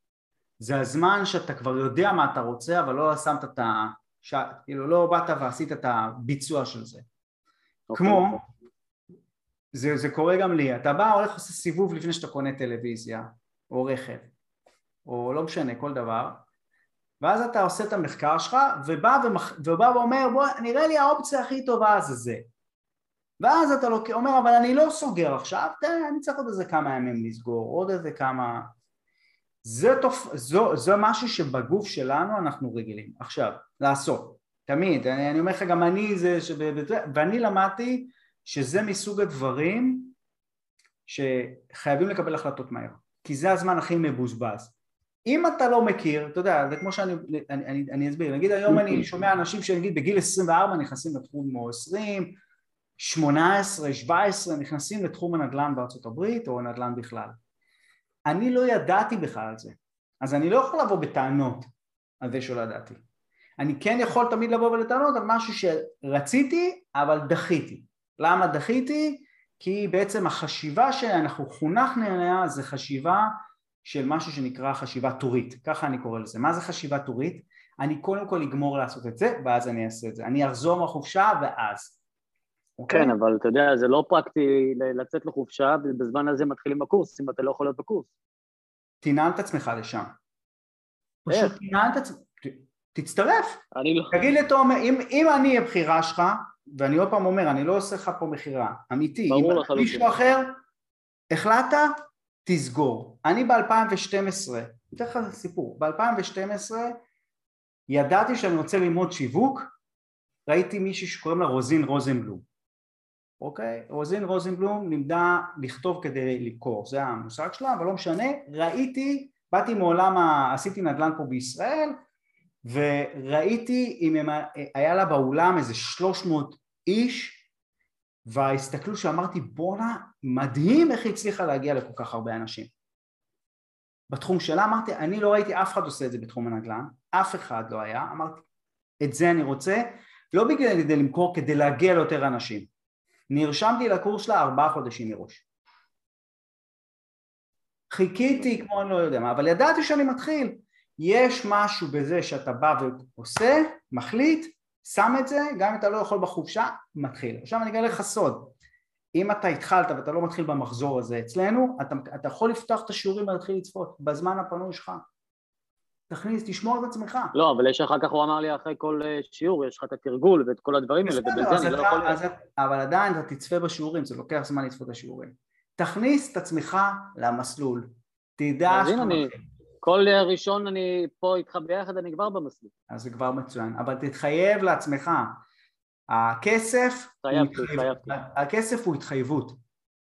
זה הזמן שאתה כבר יודע מה אתה רוצה אבל לא שמת את ה... ש... כאילו לא באת ועשית את הביצוע של זה. אוקיי. כמו זה, זה קורה גם לי, אתה בא, הולך לעשות סיבוב לפני שאתה קונה טלוויזיה או רכב או לא משנה, כל דבר ואז אתה עושה את המחקר שלך, ובא, ומח... ובא ואומר, בוא, נראה לי האופציה הכי טובה זה זה. ואז אתה לוק... אומר, אבל אני לא סוגר עכשיו, תראה, אני צריך עוד איזה כמה ימים לסגור, עוד איזה כמה... זה תופ... זו, זו משהו שבגוף שלנו אנחנו רגילים. עכשיו, לעשות. תמיד, אני, אני אומר לך, גם אני זה, שב... ואני למדתי שזה מסוג הדברים שחייבים לקבל החלטות מהר, כי זה הזמן הכי מבוזבז. אם אתה לא מכיר, אתה יודע, זה כמו שאני, אני, אני, אני אסביר, נגיד היום אני שומע אנשים שנגיד בגיל 24 נכנסים לתחום או 20, 18, 17, נכנסים לתחום הנדל"ן בארצות הברית או נדל"ן בכלל. אני לא ידעתי בכלל על זה, אז אני לא יכול לבוא בטענות על זה שלא ידעתי. אני כן יכול תמיד לבוא ולטענות על משהו שרציתי אבל דחיתי. למה דחיתי? כי בעצם החשיבה שאנחנו חונכנו אליה זה חשיבה של משהו שנקרא חשיבה טורית, ככה אני קורא לזה. מה זה חשיבה טורית? אני קודם כל אגמור לעשות את זה ואז אני אעשה את זה. אני אחזור מהחופשה ואז. אוקיי? כן, אבל אתה יודע, זה לא פרקטי לצאת לחופשה ובזמן הזה מתחילים בקורס, אם אתה לא יכול להיות בקורס. תנעל את עצמך לשם. פשוט תנעל את עצמך, תצטרף. אני לא... תגיד לתומר, אם, אם אני הבחירה שלך, ואני עוד פעם אומר, אני לא עושה לך פה מכירה, אמיתי, ברור אם לחלוטין. מישהו אחר, החלטת, תסגור. אני ב-2012, אתן לך סיפור, ב-2012 ידעתי שאני רוצה ללמוד שיווק, ראיתי מישהי שקוראים לה רוזין רוזנבלום, אוקיי? רוזין רוזנבלום לימדה לכתוב כדי למכור, זה המושג שלה, אבל לא משנה, ראיתי, באתי מעולם, ה... עשיתי נדל"ן פה בישראל, וראיתי אם הם, היה לה באולם איזה 300 איש וההסתכלות שאמרתי בואנה מדהים איך היא הצליחה להגיע לכל כך הרבה אנשים. בתחום שלה אמרתי אני לא ראיתי אף אחד עושה את זה בתחום הנדל"ן אף אחד לא היה. אמרתי את זה אני רוצה לא בגלל כדי למכור כדי להגיע ליותר אנשים. נרשמתי לקורס שלה ארבעה חודשים מראש. חיכיתי כמו אני לא יודע מה אבל ידעתי שאני מתחיל יש משהו בזה שאתה בא ועושה, מחליט, שם את זה, גם אם אתה לא יכול בחופשה, מתחיל. עכשיו אני אגלה לך סוד, אם אתה התחלת ואתה לא מתחיל במחזור הזה אצלנו, אתה, אתה יכול לפתוח את השיעורים ולהתחיל לצפות בזמן הפנוי שלך. תכניס, תשמור את עצמך. לא, אבל יש אחר כך, הוא אמר לי, אחרי כל שיעור יש לך את התרגול ואת כל הדברים האלה, ובזה אני לא יכול... אז, אבל עדיין אתה תצפה בשיעורים, זה לוקח זמן לצפות את השיעורים. תכניס את עצמך למסלול. תדע שאתה מתחיל. כל ראשון אני פה איתך ביחד, אני כבר במסלול. אז זה כבר מצוין, אבל תתחייב לעצמך, הכסף, חייבתי, חייבתי. הכסף הוא התחייבות.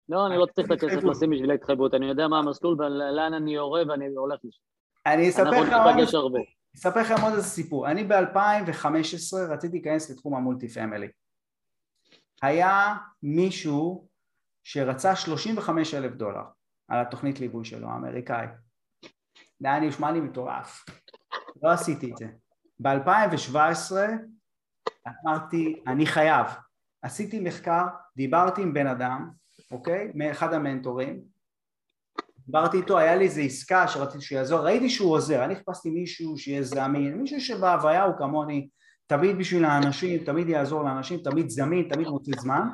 לא, אני לא צריך את הכסף לשים בשביל ההתחייבות, אני יודע מה המסלול ולאן אני יורה ואני הולך לשם. אני אספר לך עוד, אספר לכם עוד איזה סיפור, אני ב-2015 רציתי להיכנס לתחום המולטי פמילי. היה מישהו שרצה 35 אלף דולר על התוכנית ליווי שלו, האמריקאי. זה היה נשמע לי מטורף. לא עשיתי את זה. ב-2017 אמרתי, אני חייב. עשיתי מחקר, דיברתי עם בן אדם, אוקיי? מאחד המנטורים. דיברתי איתו, היה לי איזו עסקה שרציתי שהוא יעזור, ראיתי שהוא עוזר, אני חיפשתי מישהו שיהיה זמין, מישהו שבהוויה הוא כמוני, תמיד בשביל האנשים, תמיד יעזור לאנשים, תמיד זמין, תמיד מוצא זמן,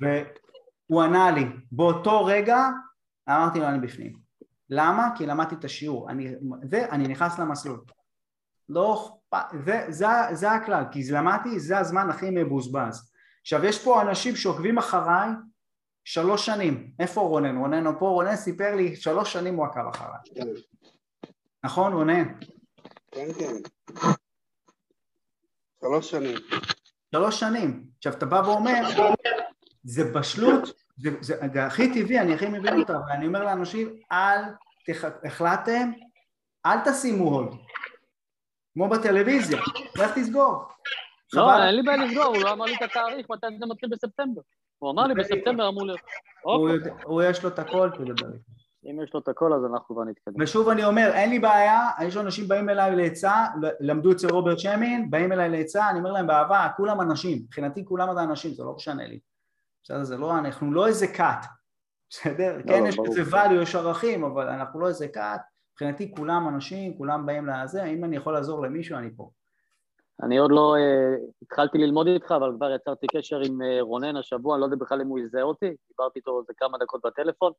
והוא ענה לי, באותו רגע אמרתי לו אני בפנים. למה? כי למדתי את השיעור, אני, ואני נכנס למסלול. לא, זה, זה, זה הכלל, כי למדתי, זה הזמן הכי מבוזבז. עכשיו יש פה אנשים שעוקבים אחריי שלוש שנים, איפה רונן? רונן הוא פה, רונן סיפר לי שלוש שנים הוא עקב אחריי. נכון רונן? כן כן, שלוש שנים. שלוש שנים. עכשיו אתה בא ואומר, זה בשלות זה, זה, זה הכי טבעי, אני הכי מבין אותה, ואני אומר לאנשים, אל, תח, החלטתם, אל תשימו הוד, כמו בטלוויזיה, לך תסגור. לא, אין לי בעיה לסגור, הוא לא אמר לי את התאריך, מתי זה מתחיל בספטמבר. הוא אמר לי בספטמבר אמור להיות. הוא יש לו את הכל, איתו. אם יש לו את הכל אז אנחנו כבר נתקדם. ושוב אני אומר, אין לי בעיה, יש אנשים באים אליי לעצה, למדו אצל רוברט שמין, באים אליי לעצה, אני אומר להם באהבה, כולם אנשים, מבחינתי כולם אנשים, זה לא משנה לי. בסדר? זה לא, אנחנו לא איזה כת, בסדר? לא, כן, יש איזה value, יש ערכים, אבל אנחנו לא איזה כת, מבחינתי כולם אנשים, כולם באים לזה, אם אני יכול לעזור למישהו, אני פה. אני עוד לא uh, התחלתי ללמוד איתך, אבל כבר יצרתי קשר עם uh, רונן השבוע, אני לא יודע בכלל אם הוא יזהה אותי, דיברתי איתו איזה כמה דקות בטלפון,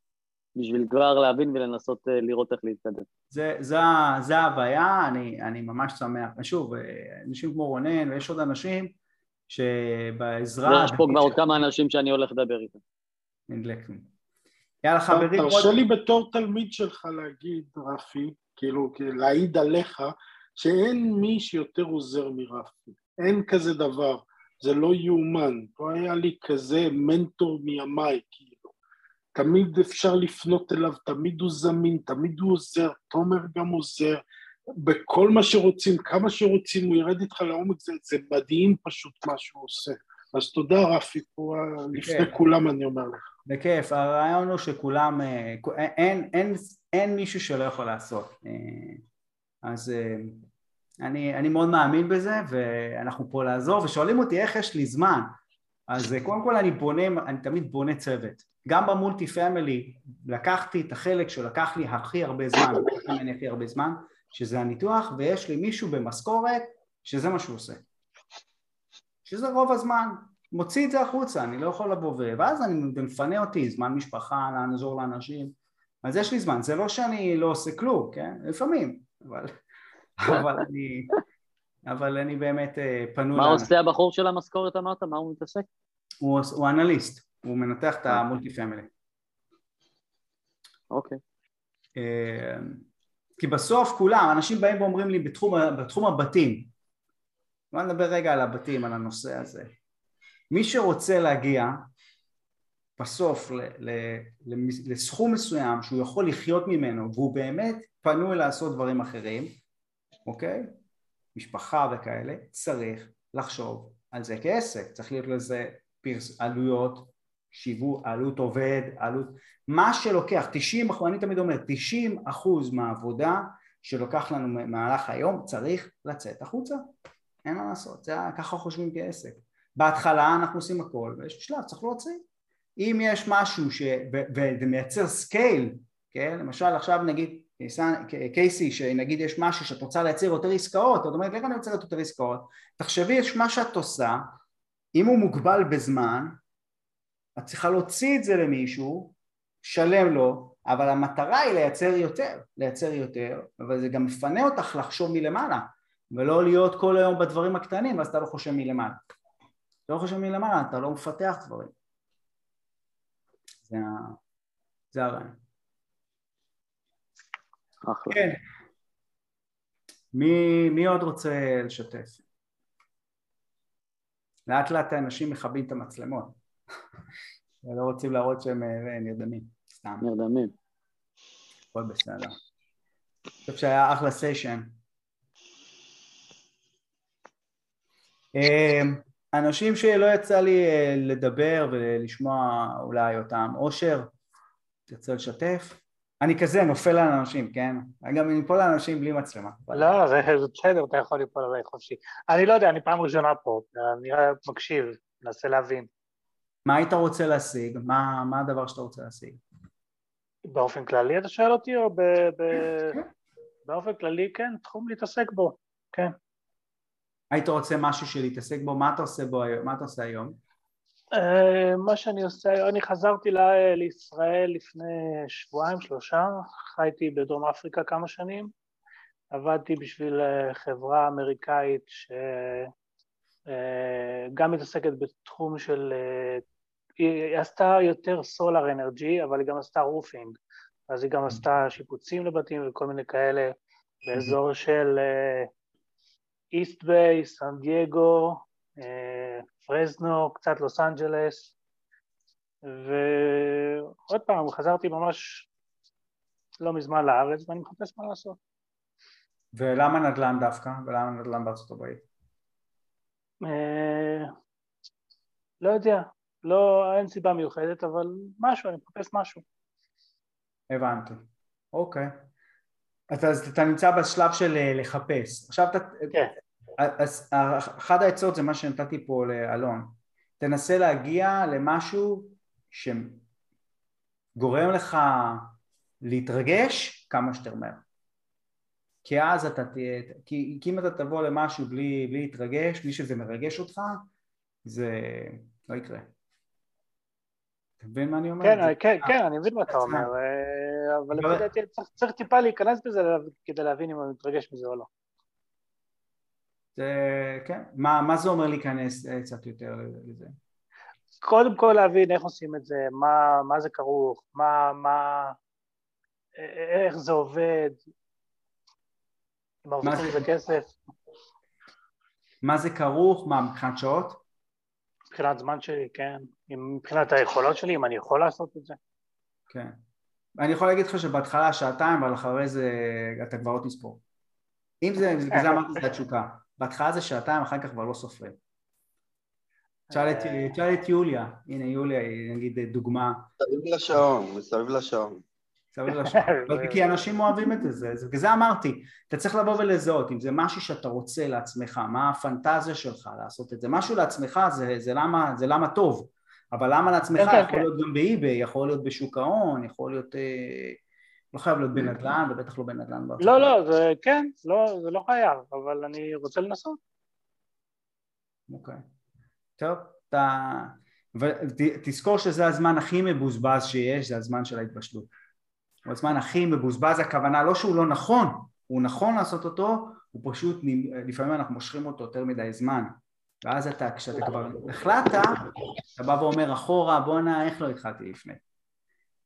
בשביל כבר להבין ולנסות אה, לראות איך להתקדם. זה, זה, זה ההוויה, אני, אני ממש שמח. ושוב, אנשים כמו רונן ויש עוד אנשים שבעזרה... יש פה כבר עוד כמה אנשים שאני הולך לדבר איתם. נדלקנו. יאללה חברים... תרשה לי בתור תלמיד שלך להגיד, רפי, כאילו, להעיד עליך, שאין מי שיותר עוזר מרפי. אין כזה דבר. זה לא יאומן. לא היה לי כזה מנטור מימיי, כאילו. תמיד אפשר לפנות אליו, תמיד הוא זמין, תמיד הוא עוזר, תומר גם עוזר, בכל מה שרוצים, כמה שרוצים, הוא ירד איתך לעומק, זה, זה מדהים פשוט מה שהוא עושה. אז תודה רפי, פה לפני כולם אני אומר לך. בכיף, הרעיון הוא שכולם, אה, אין, אין, אין, אין מישהו שלא יכול לעשות. אה, אז אה, אני, אני מאוד מאמין בזה ואנחנו פה לעזור ושואלים אותי איך יש לי זמן אז קודם כל אני בונה, אני תמיד בונה צוות גם במולטי פמילי לקחתי את החלק שלקח לי הכי הרבה זמן, ממני הכי הרבה זמן שזה הניתוח ויש לי מישהו במשכורת שזה מה שהוא עושה שזה רוב הזמן מוציא את זה החוצה, אני לא יכול לבוא ו... ואז אני מפנה אותי, זמן משפחה, לעזור לאנשים אז יש לי זמן, זה לא שאני לא עושה כלום, כן? לפעמים, אבל אבל אני, אבל אני באמת אה, פנוי... מה עושה הבחור של המשכורת אמרת? מה הוא מתעסק? הוא, הוא אנליסט, הוא מנתח את המולטי פמילי. אוקיי. אה, כי בסוף כולם, אנשים באים ואומרים לי בתחום, בתחום הבתים, בוא נדבר רגע על הבתים, על הנושא הזה. מי שרוצה להגיע בסוף ל, ל, לסכום מסוים שהוא יכול לחיות ממנו והוא באמת פנוי לעשות דברים אחרים אוקיי? משפחה וכאלה, צריך לחשוב על זה כעסק, צריך להיות לזה פרס, עלויות, שיווק, עלות עובד, עלות, מה שלוקח, 90 אחוז, אני תמיד אומר, 90 אחוז מהעבודה שלוקח לנו במהלך היום צריך לצאת החוצה, אין מה לעשות, זה ככה חושבים כעסק. בהתחלה אנחנו עושים הכל ויש שלב, צריך להוציא. אם יש משהו ש... וזה מייצר scale, כן? למשל עכשיו נגיד קייסי, שנגיד יש משהו שאת רוצה לייצר יותר עסקאות, את אומרת איך אני יוצרת יותר עסקאות, תחשבי יש מה שאת עושה, אם הוא מוגבל בזמן, את צריכה להוציא את זה למישהו, שלם לו, אבל המטרה היא לייצר יותר, לייצר יותר, אבל זה גם מפנה אותך לחשוב מלמעלה, ולא להיות כל היום בדברים הקטנים ואז אתה לא חושב מלמעלה. אתה לא חושב מלמעלה, אתה לא מפתח דברים. זה, זה הרעיון. אחלה. כן. מי, מי עוד רוצה לשתף? לאט לאט האנשים מכבים את המצלמות. ולא רוצים להראות שהם אה, נרדמים, סתם. נרדמים. הכל בסדר. אני חושב שהיה אחלה סיישן. אה, אנשים שלא יצא לי אה, לדבר ולשמוע אולי אותם, אושר, תרצה לשתף? אני כזה נופל על אנשים, כן? גם אני אפול על אנשים בלי מצלמה. לא, זה בסדר, אתה יכול ליפול עליי חופשי. אני לא יודע, אני פעם ראשונה פה, אני מקשיב, מנסה להבין. מה היית רוצה להשיג? מה, מה הדבר שאתה רוצה להשיג? באופן כללי אתה שואל אותי, או ב... ב... באופן כללי, כן, תחום להתעסק בו, כן. היית רוצה משהו שלהתעסק בו? מה אתה עושה בו? מה אתה עושה היום? אה, מה שאני עושה, אני חזרתי לישראל לפני שבועיים, שלושה, חייתי בדרום אפריקה כמה שנים, עבדתי בשביל אה, חברה אמריקאית שגם אה, מתעסקת בתחום של, היא עשתה יותר solar energy, אבל היא גם עשתה roofing, אז היא גם עשתה שיפוצים לבתים וכל מיני כאלה באזור של איסט ביי, סן דייגו, פרזנו, קצת לוס אנג'לס, ועוד פעם, חזרתי ממש לא מזמן לארץ ואני מחפש מה לעשות. ולמה נדל"ן דווקא? ולמה נדל"ן בארצות הברית? אה, לא יודע, לא, אין סיבה מיוחדת, אבל משהו, אני מחפש משהו. הבנתי, אוקיי. אז אתה נמצא בשלב של אה, לחפש. עכשיו אתה... כן. אז אחת העצות זה מה שנתתי פה לאלון, תנסה להגיע למשהו שגורם לך להתרגש כמה שיותר מהר כי אז אתה תהיה, כי, כי אם אתה תבוא למשהו בלי, בלי להתרגש, בלי שזה מרגש אותך, זה לא יקרה. אתה מבין מה אני אומר? כן, כן, כן, אני מבין מה אתה אומר, אבל לפי דעתי צריך טיפה להיכנס בזה כדי להבין אם הוא מתרגש מזה או לא. כן, מה, זה אומר להיכנס קצת יותר לזה? קודם כל להבין איך עושים את זה, מה, מה זה כרוך, מה, מה, איך זה עובד, מרוויחים מזה כסף. מה זה כרוך? מה, מבחינת שעות? מבחינת זמן שלי, כן. מבחינת היכולות שלי, אם אני יכול לעשות את זה. כן. אני יכול להגיד לך שבהתחלה שעתיים, אבל אחרי זה אתה כבר לא תספור. אם זה, בגלל זה אמרתי את התשוקה. בהתחלה זה שעתיים, אחר כך כבר לא סופרים. תשאל את יוליה, הנה יוליה היא נגיד דוגמה. מסביב לשעון, מסביב לשעון. מסביב לשעון, כי אנשים אוהבים את זה, בגלל זה אמרתי, אתה צריך לבוא ולזהות, אם זה משהו שאתה רוצה לעצמך, מה הפנטזיה שלך לעשות את זה, משהו לעצמך זה, זה, למה, זה למה טוב, אבל למה לעצמך כן, יכול כן. להיות גם ב eBay, יכול להיות בשוק ההון, יכול להיות, אה, לא חייב להיות בנדל"ן, ובטח לא בנדל"ן. לא, לא, זה כן, לא, זה לא חייב, אבל אני רוצה לנסות. אוקיי. טוב, אתה... ותזכור שזה הזמן הכי מבוזבז שיש, זה הזמן של ההתבשלות. הוא הזמן הכי מבוזבז, הכוונה לא שהוא לא נכון, הוא נכון לעשות אותו, הוא פשוט, לפעמים אנחנו מושכים אותו יותר מדי זמן. ואז אתה, כשאתה כבר החלטת, אתה בא ואומר אחורה, בואנה, איך לא התחלתי לפני?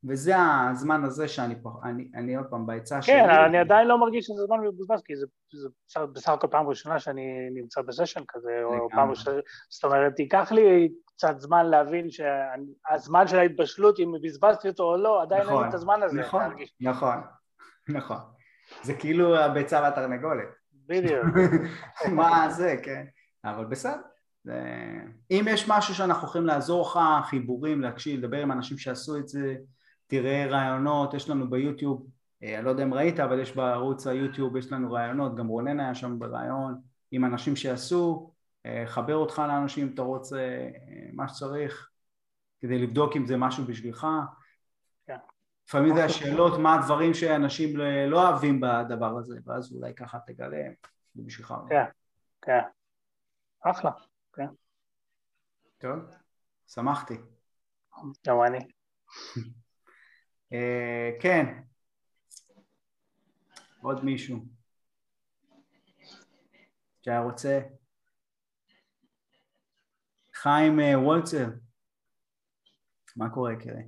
וזה הזמן הזה שאני פה, אני, אני עוד פעם בעצה שלי. כן, אני עדיין לא מרגיש שזה זמן מבוזבז, כי זה, זה בסך הכל פעם ראשונה שאני נמצא בסשן כזה, או פעם ראשונה, זאת אומרת, ייקח לי קצת זמן להבין שהזמן של ההתבשלות, אם בזבזתי אותו או לא, עדיין נכון, אין לי את הזמן הזה נכון, להרגיש. נכון, נכון. זה כאילו הביצה והתרנגולת. בדיוק. מה זה, כן. אבל בסדר. זה... אם יש משהו שאנחנו יכולים לעזור לך, חיבורים, להקשיב, לדבר עם אנשים שעשו את זה, תראה רעיונות, יש לנו ביוטיוב, אה, אני לא יודע אם ראית, אבל יש בערוץ היוטיוב, יש לנו רעיונות, גם רונן היה שם ברעיון, עם אנשים שעשו, אה, חבר אותך לאנשים אם אתה רוצה, אה, מה שצריך, כדי לבדוק אם זה משהו בשבילך. כן. לפעמים זה השאלות, מה הדברים שאנשים לא אוהבים בדבר הזה, ואז אולי ככה תגלה, זה בשבילך. כן, כן. אחלה, כן. טוב, שמחתי. גם אני. אה, כן, עוד מישהו שהיה רוצה? חיים אה, וולצר, מה קורה קרי?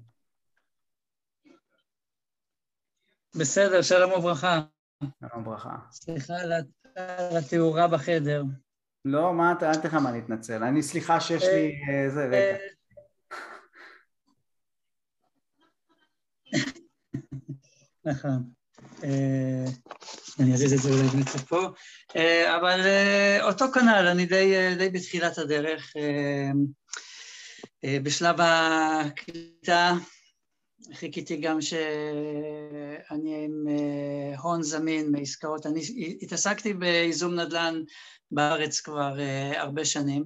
בסדר, שלום וברכה. שלום וברכה. סליחה על התאורה בחדר. לא, מה אתה, אל תלך מה להתנצל. אני סליחה שיש לי... אה, זה, רגע. נכון. אה, אני אזיז את זה אולי באמת פה. אה, אבל אה, אותו כנ"ל, אני די, די בתחילת הדרך. בשלב הקליטה חיכיתי גם שאני עם הון זמין מעסקאות. אני התעסקתי בייזום נדל"ן בארץ כבר הרבה שנים.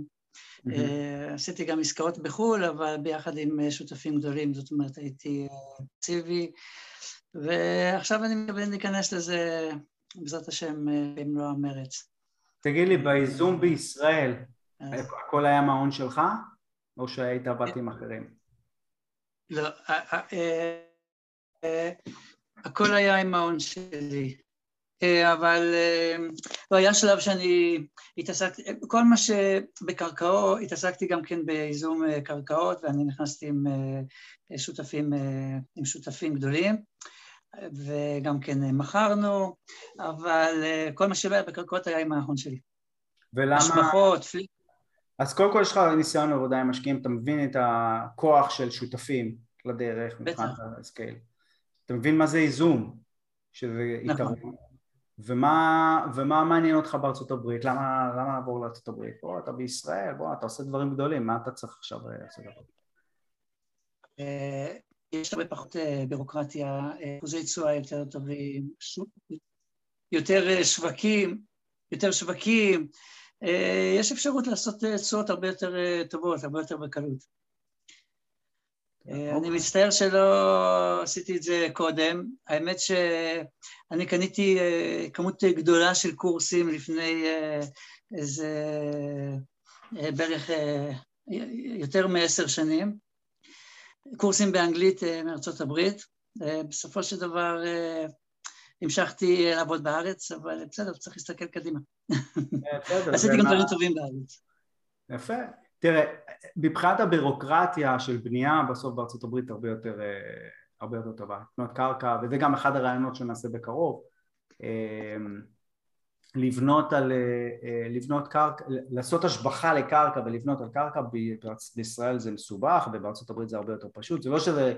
Mm-hmm. עשיתי גם עסקאות בחו"ל, אבל ביחד עם שותפים גדולים, זאת אומרת הייתי אקטיבי, ועכשיו אני מתכוון להיכנס לזה, בעזרת השם, במלוא המרץ. תגיד לי, בייזום בישראל, הכל היה מעון שלך, או שהיית עבדת עם אחרים? לא, הכל היה עם מעון שלי. אה, אבל אה, לא, היה שלב שאני התעסקתי, כל מה שבקרקעות, התעסקתי גם כן בייזום אה, קרקעות ואני נכנסתי עם שותפים, עם שותפים גדולים וגם כן מכרנו, אבל כל מה שבא בקרקעות היה עם ההון שלי. ולמה... השבחות, flip. אז קודם כל יש לך ניסיון עבודה עם משקיעים, אתה מבין את הכוח של שותפים לדרך מבחינת ה scale. אתה מבין מה זה ייזום, שזה נכון. יתרון. ומה, ומה מעניין אותך בארצות הברית? למה, למה לעבור לארצות הברית? בוא, אתה בישראל, בוא, אתה עושה דברים גדולים, מה אתה צריך עכשיו אה, לעשות? אה, יש הרבה פחות אה, בירוקרטיה, אחוזי תשואה יותר טובים, יותר שווקים, יותר שווקים, יש אפשרות לעשות תשואות הרבה יותר טובות, הרבה יותר בקלות. אה, אני מצטער שלא עשיתי את זה קודם. האמת שאני קניתי אה, כמות גדולה של קורסים לפני אה, איזה בערך יותר מעשר שנים, קורסים באנגלית מארצות הברית. בסופו של דבר המשכתי לעבוד בארץ, אבל בסדר, צריך להסתכל קדימה. עשיתי גם דברים טובים בארץ. יפה. תראה, מבחינת הבירוקרטיה של בנייה, בסוף בארצות הברית הרבה יותר, הרבה יותר טובה. לקנות קרקע, וזה גם אחד הרעיונות שנעשה בקרוב. לבנות על, לבנות קרקע, לעשות השבחה לקרקע ולבנות על קרקע בישראל זה מסובך ובארצות הברית זה הרבה יותר פשוט, זה לא שזה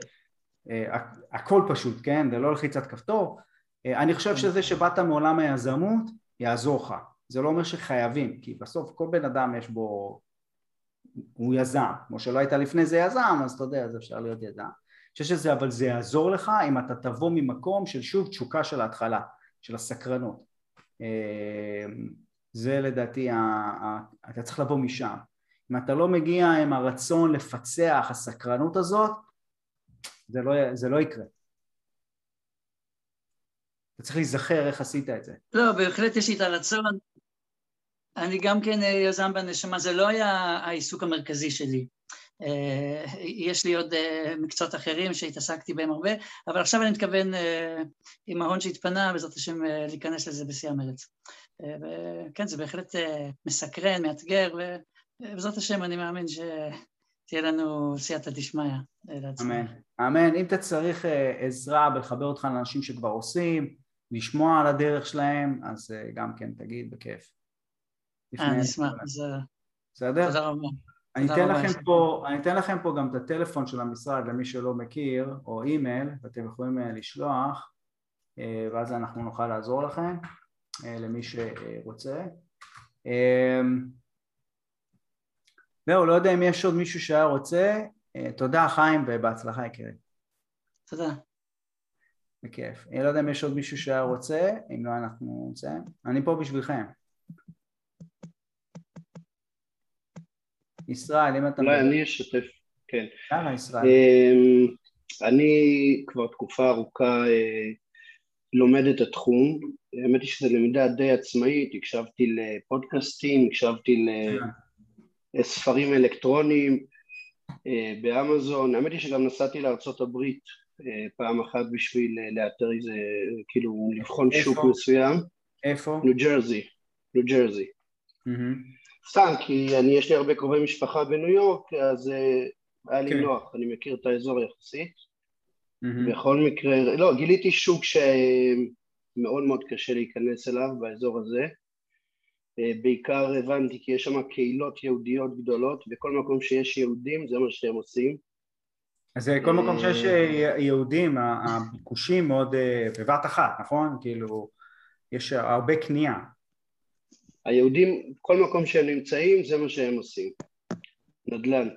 הכל פשוט, כן? זה לא לחיצת כפתור, אני חושב שזה שבאת מעולם היזמות יעזור לך, זה לא אומר שחייבים, כי בסוף כל בן אדם יש בו, הוא יזם, כמו שלא היית לפני זה יזם, אז אתה יודע, אז אפשר להיות יזם. אני חושב שזה, אבל זה יעזור לך אם אתה תבוא ממקום של שוב תשוקה של ההתחלה, של הסקרנות. זה לדעתי, אתה צריך לבוא משם. אם אתה לא מגיע עם הרצון לפצח, הסקרנות הזאת, זה לא, זה לא יקרה. אתה צריך להיזכר איך עשית את זה. לא, בהחלט יש לי את הרצון. אני גם כן יזם בנשמה, זה לא היה העיסוק המרכזי שלי. יש לי עוד מקצועות אחרים שהתעסקתי בהם הרבה, אבל עכשיו אני מתכוון עם ההון שהתפנה, בעזרת השם להיכנס לזה בשיא המרץ. וכן, זה בהחלט מסקרן, מאתגר, ובעזרת השם אני מאמין שתהיה לנו סייעתא דשמיא. אמן. אמן. אם אתה צריך עזרה בלחבר אותך לאנשים שכבר עושים, לשמוע על הדרך שלהם, אז גם כן תגיד בכיף. אני אשמח, בסדר? תודה רבה. אני אתן, לכם פה, אני אתן לכם פה גם את הטלפון של המשרד למי שלא מכיר, או אימייל, ואתם יכולים לשלוח, ואז אנחנו נוכל לעזור לכם, למי שרוצה. זהו, לא יודע אם יש עוד מישהו שהיה רוצה, תודה חיים ובהצלחה יקירי. תודה. בכיף. אני לא יודע אם יש עוד מישהו שהיה רוצה, אם לא אנחנו נסיים. אני פה בשבילכם. ישראל, אם אתה... אולי אני אשתף, כן. יאללה, ישראל. אני כבר תקופה ארוכה לומד את התחום, האמת היא שזו למידה די עצמאית, הקשבתי לפודקאסטים, הקשבתי לספרים אלקטרוניים באמזון, האמת היא שגם נסעתי לארה"ב פעם אחת בשביל לאתר איזה, כאילו לבחון שוק מסוים. איפה? ניו ג'רזי, ניו ג'רזי. סתם, כי אני, יש לי הרבה קרובי משפחה בניו יורק, אז uh, היה לי כן. נוח, אני מכיר את האזור יחסית. Mm-hmm. בכל מקרה, לא, גיליתי שוק שמאוד מאוד קשה להיכנס אליו באזור הזה. Uh, בעיקר הבנתי כי יש שם קהילות יהודיות גדולות, וכל מקום שיש יהודים זה מה שהם עושים. אז כל מקום שיש יהודים, הביקושים מאוד בבת אחת, נכון? כאילו, יש הרבה קנייה. היהודים, כל מקום שהם נמצאים זה מה שהם עושים, נדל"ן.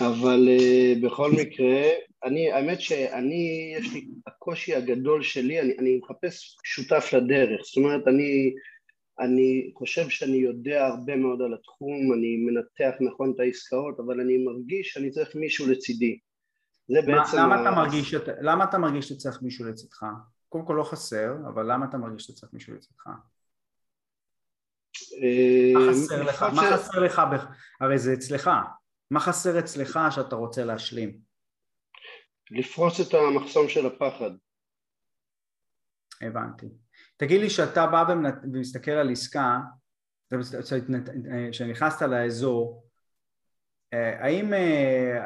אבל uh, בכל מקרה, אני, האמת שאני, יש לי, הקושי הגדול שלי, אני, אני מחפש שותף לדרך, זאת אומרת, אני, אני חושב שאני יודע הרבה מאוד על התחום, אני מנתח נכון את העסקאות, אבל אני מרגיש שאני צריך מישהו לצידי. זה בעצם... למה. אתה מרגיש, למה אתה מרגיש שצריך מישהו לצדך? קודם כל לא חסר, אבל למה אתה מרגיש שאתה צריך מישהו לצדך? מה חסר לך? מה חסר לך? הרי זה אצלך. מה חסר אצלך שאתה רוצה להשלים? לפרוס את המחסום של הפחד. הבנתי. תגיד לי שאתה בא ומסתכל על עסקה, כשנכנסת לאזור, האם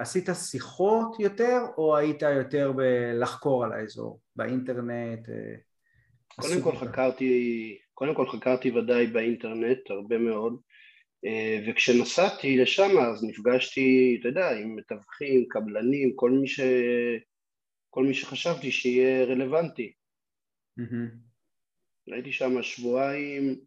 עשית שיחות יותר או היית יותר בלחקור על האזור, באינטרנט? קודם כל חקרתי קודם כל חקרתי ודאי באינטרנט הרבה מאוד וכשנסעתי לשם אז נפגשתי, אתה יודע, עם מתווכים, קבלנים, כל מי, ש... כל מי שחשבתי שיהיה רלוונטי. Mm-hmm. הייתי שם שבועיים,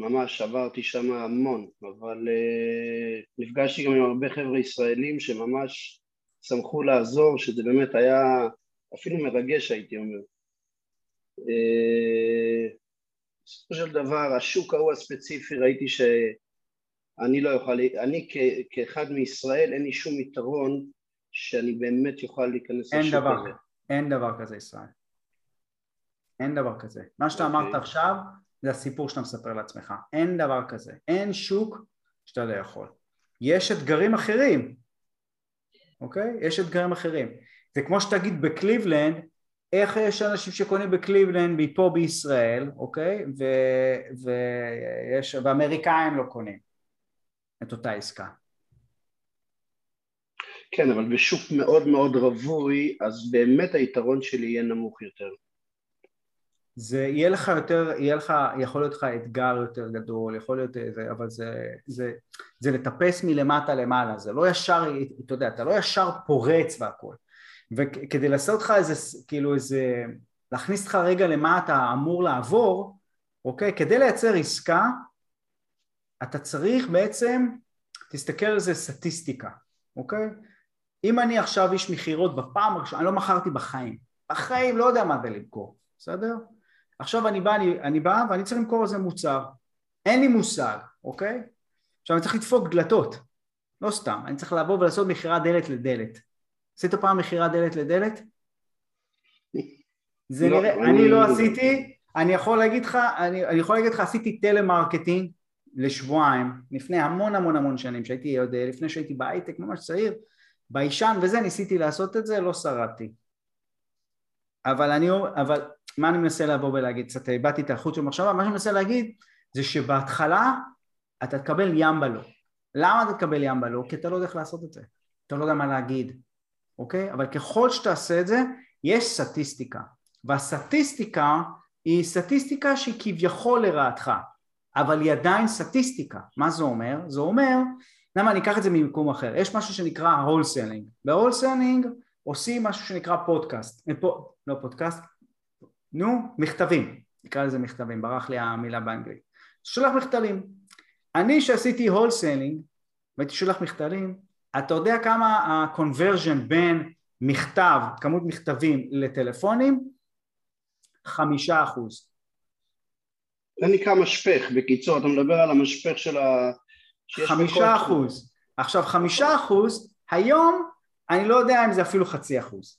ממש עברתי שם המון, אבל uh, נפגשתי גם עם הרבה חבר'ה ישראלים שממש שמחו לעזור, שזה באמת היה אפילו מרגש הייתי אומר. Uh, בסופו של דבר השוק ההוא הספציפי ראיתי שאני לא יוכל, אני כ, כאחד מישראל אין לי שום יתרון שאני באמת יוכל להיכנס לשוק דבר, הזה. אין דבר כזה ישראל. אין דבר כזה. מה שאתה okay. אמרת אוקיי. עכשיו זה הסיפור שאתה מספר לעצמך. אין דבר כזה. אין שוק שאתה לא יכול. יש אתגרים אחרים. אוקיי? יש אתגרים אחרים. זה כמו שתגיד בקליבלנד, איך יש אנשים שקונים בקליבלנד מפה בישראל, אוקיי? ו, ויש, ואמריקאים לא קונים את אותה עסקה. כן, אבל בשוק מאוד מאוד רווי, אז באמת היתרון שלי יהיה נמוך יותר. זה יהיה לך יותר, יהיה לך, יכול להיות לך אתגר יותר גדול, יכול להיות איזה, אבל זה, זה, זה לטפס מלמטה למעלה, זה לא ישר, אתה יודע, אתה לא ישר פורץ והכל. וכדי לעשות לך איזה, כאילו איזה, להכניס אותך רגע למה אתה אמור לעבור, אוקיי? כדי לייצר עסקה, אתה צריך בעצם, תסתכל על זה סטטיסטיקה, אוקיי? אם אני עכשיו איש מכירות בפעם הראשונה, אני לא מכרתי בחיים, בחיים לא יודע מה זה למכור, בסדר? עכשיו אני בא, אני, אני בא ואני צריך למכור איזה מוצר, אין לי מושג, אוקיי? עכשיו אני צריך לדפוק דלתות, לא סתם, אני צריך לבוא ולעשות מכירת דלת לדלת. עשית פעם מכירת דלת לדלת? זה לא, נראה, אני, אני לא עשיתי, אני יכול להגיד לך, אני, אני יכול להגיד לך, עשיתי טלמרקטינג לשבועיים, לפני המון המון המון שנים, שהייתי עוד, לפני שהייתי בהייטק ממש צעיר, ביישן וזה, ניסיתי לעשות את זה, לא שרדתי. אבל אני, אבל מה אני מנסה לבוא ולהגיד? קצת איבדתי את החוט של מחשבה, מה שאני מנסה להגיד זה שבהתחלה אתה תקבל ימבה למה אתה תקבל ימבה כי אתה לא יודע איך לעשות את זה, אתה לא יודע מה להגיד, אוקיי? אבל ככל שתעשה את זה, יש סטטיסטיקה, והסטטיסטיקה היא סטטיסטיקה שהיא כביכול לרעתך, אבל היא עדיין סטטיסטיקה. מה זה אומר? זה אומר, למה אני אקח את זה ממקום אחר, יש משהו שנקרא wholesaling, ב wholesaling עושים משהו שנקרא פודקאסט, אה, לא פודקאסט, נו, מכתבים, נקרא לזה מכתבים, ברח לי המילה באנגלית. שולח מכתבים. אני שעשיתי הולסלינג והייתי שולח מכתבים, אתה יודע כמה ה-conversion בין מכתב, כמות מכתבים לטלפונים? חמישה אחוז. זה נקרא משפך, בקיצור, אתה מדבר על המשפך של ה... חמישה אחוז. עכשיו חמישה אחוז, היום אני לא יודע אם זה אפילו חצי אחוז,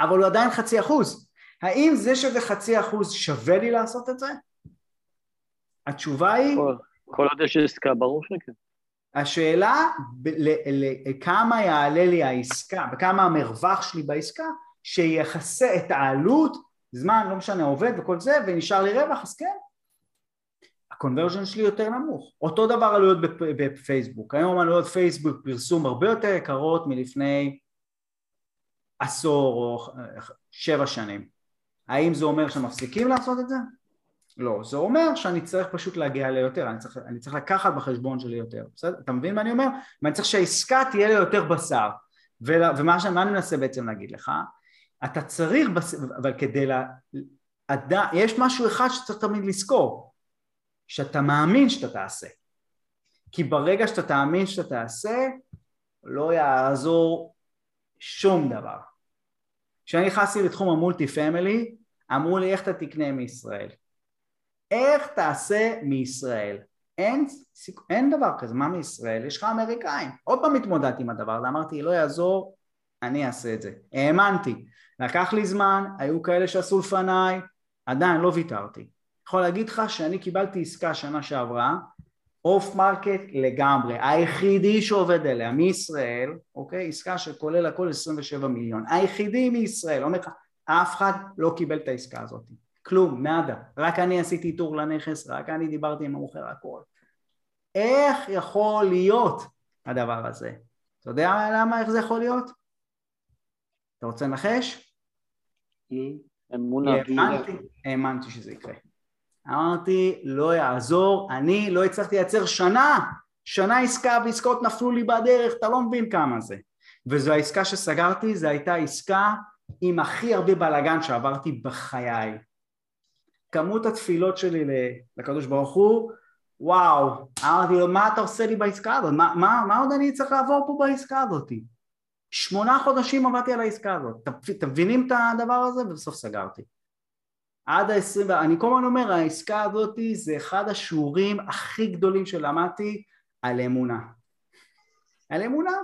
אבל הוא עדיין חצי אחוז. האם זה שזה חצי אחוז שווה לי לעשות את זה? התשובה היא... כל, כל עוד יש עסקה, ברור שכן. השאלה כמה יעלה לי העסקה, וכמה המרווח שלי בעסקה, שיחסה את העלות, זמן, לא משנה, עובד וכל זה, ונשאר לי רווח, אז כן. הקונברז'ן שלי יותר נמוך. אותו דבר עלויות בפייסבוק. היום עלויות פייסבוק פרסום הרבה יותר יקרות מלפני עשור או שבע שנים. האם זה אומר שמפסיקים לעשות את זה? לא, זה אומר שאני צריך פשוט להגיע ליותר, אני צריך, אני צריך לקחת בחשבון שלי יותר, בסדר? אתה מבין מה אני אומר? ואני צריך שהעסקה תהיה לי יותר בשר, ולה, ומה שאני מנסה בעצם להגיד לך, אתה צריך, בס... אבל כדי ל... עד... יש משהו אחד שצריך תמיד לזכור, שאתה מאמין שאתה תעשה, כי ברגע שאתה תאמין שאתה תעשה, לא יעזור שום דבר. כשאני נכנסתי לתחום המולטי פמילי, אמרו לי איך אתה תקנה מישראל איך תעשה מישראל? אין, אין דבר כזה, מה מישראל? יש לך אמריקאים. עוד פעם התמודדתי עם הדבר הזה, אמרתי לא יעזור, אני אעשה את זה. האמנתי. לקח לי זמן, היו כאלה שעשו לפניי, עדיין לא ויתרתי. יכול להגיד לך שאני קיבלתי עסקה שנה שעברה, off market לגמרי, היחידי שעובד עליה מישראל, אוקיי? עסקה שכולל הכל 27 מיליון, היחידי מישראל, אומר לך, אף אחד לא קיבל את העסקה הזאת. כלום, נאדה, רק אני עשיתי איתור לנכס, רק אני דיברתי עם המוכר הכל. איך יכול להיות הדבר הזה? אתה יודע למה, איך זה יכול להיות? אתה רוצה לנחש? אמונה. האמנתי שזה יקרה. אמרתי, לא יעזור, אני לא הצלחתי לייצר שנה, שנה עסקה ועסקאות נפלו לי בדרך, אתה לא מבין כמה זה. וזו העסקה שסגרתי, זו הייתה עסקה עם הכי הרבה בלאגן שעברתי בחיי. כמות התפילות שלי לקדוש ברוך הוא, וואו, אמרתי לו, מה אתה עושה לי בעסקה הזאת? מה, מה, מה עוד אני צריך לעבור פה בעסקה הזאת? שמונה חודשים עבדתי על העסקה הזאת, אתם מבינים את הדבר הזה? ובסוף סגרתי. עד ה-20, אני כל הזמן אומר, העסקה הזאת זה אחד השיעורים הכי גדולים שלמדתי על אמונה. על אמונה.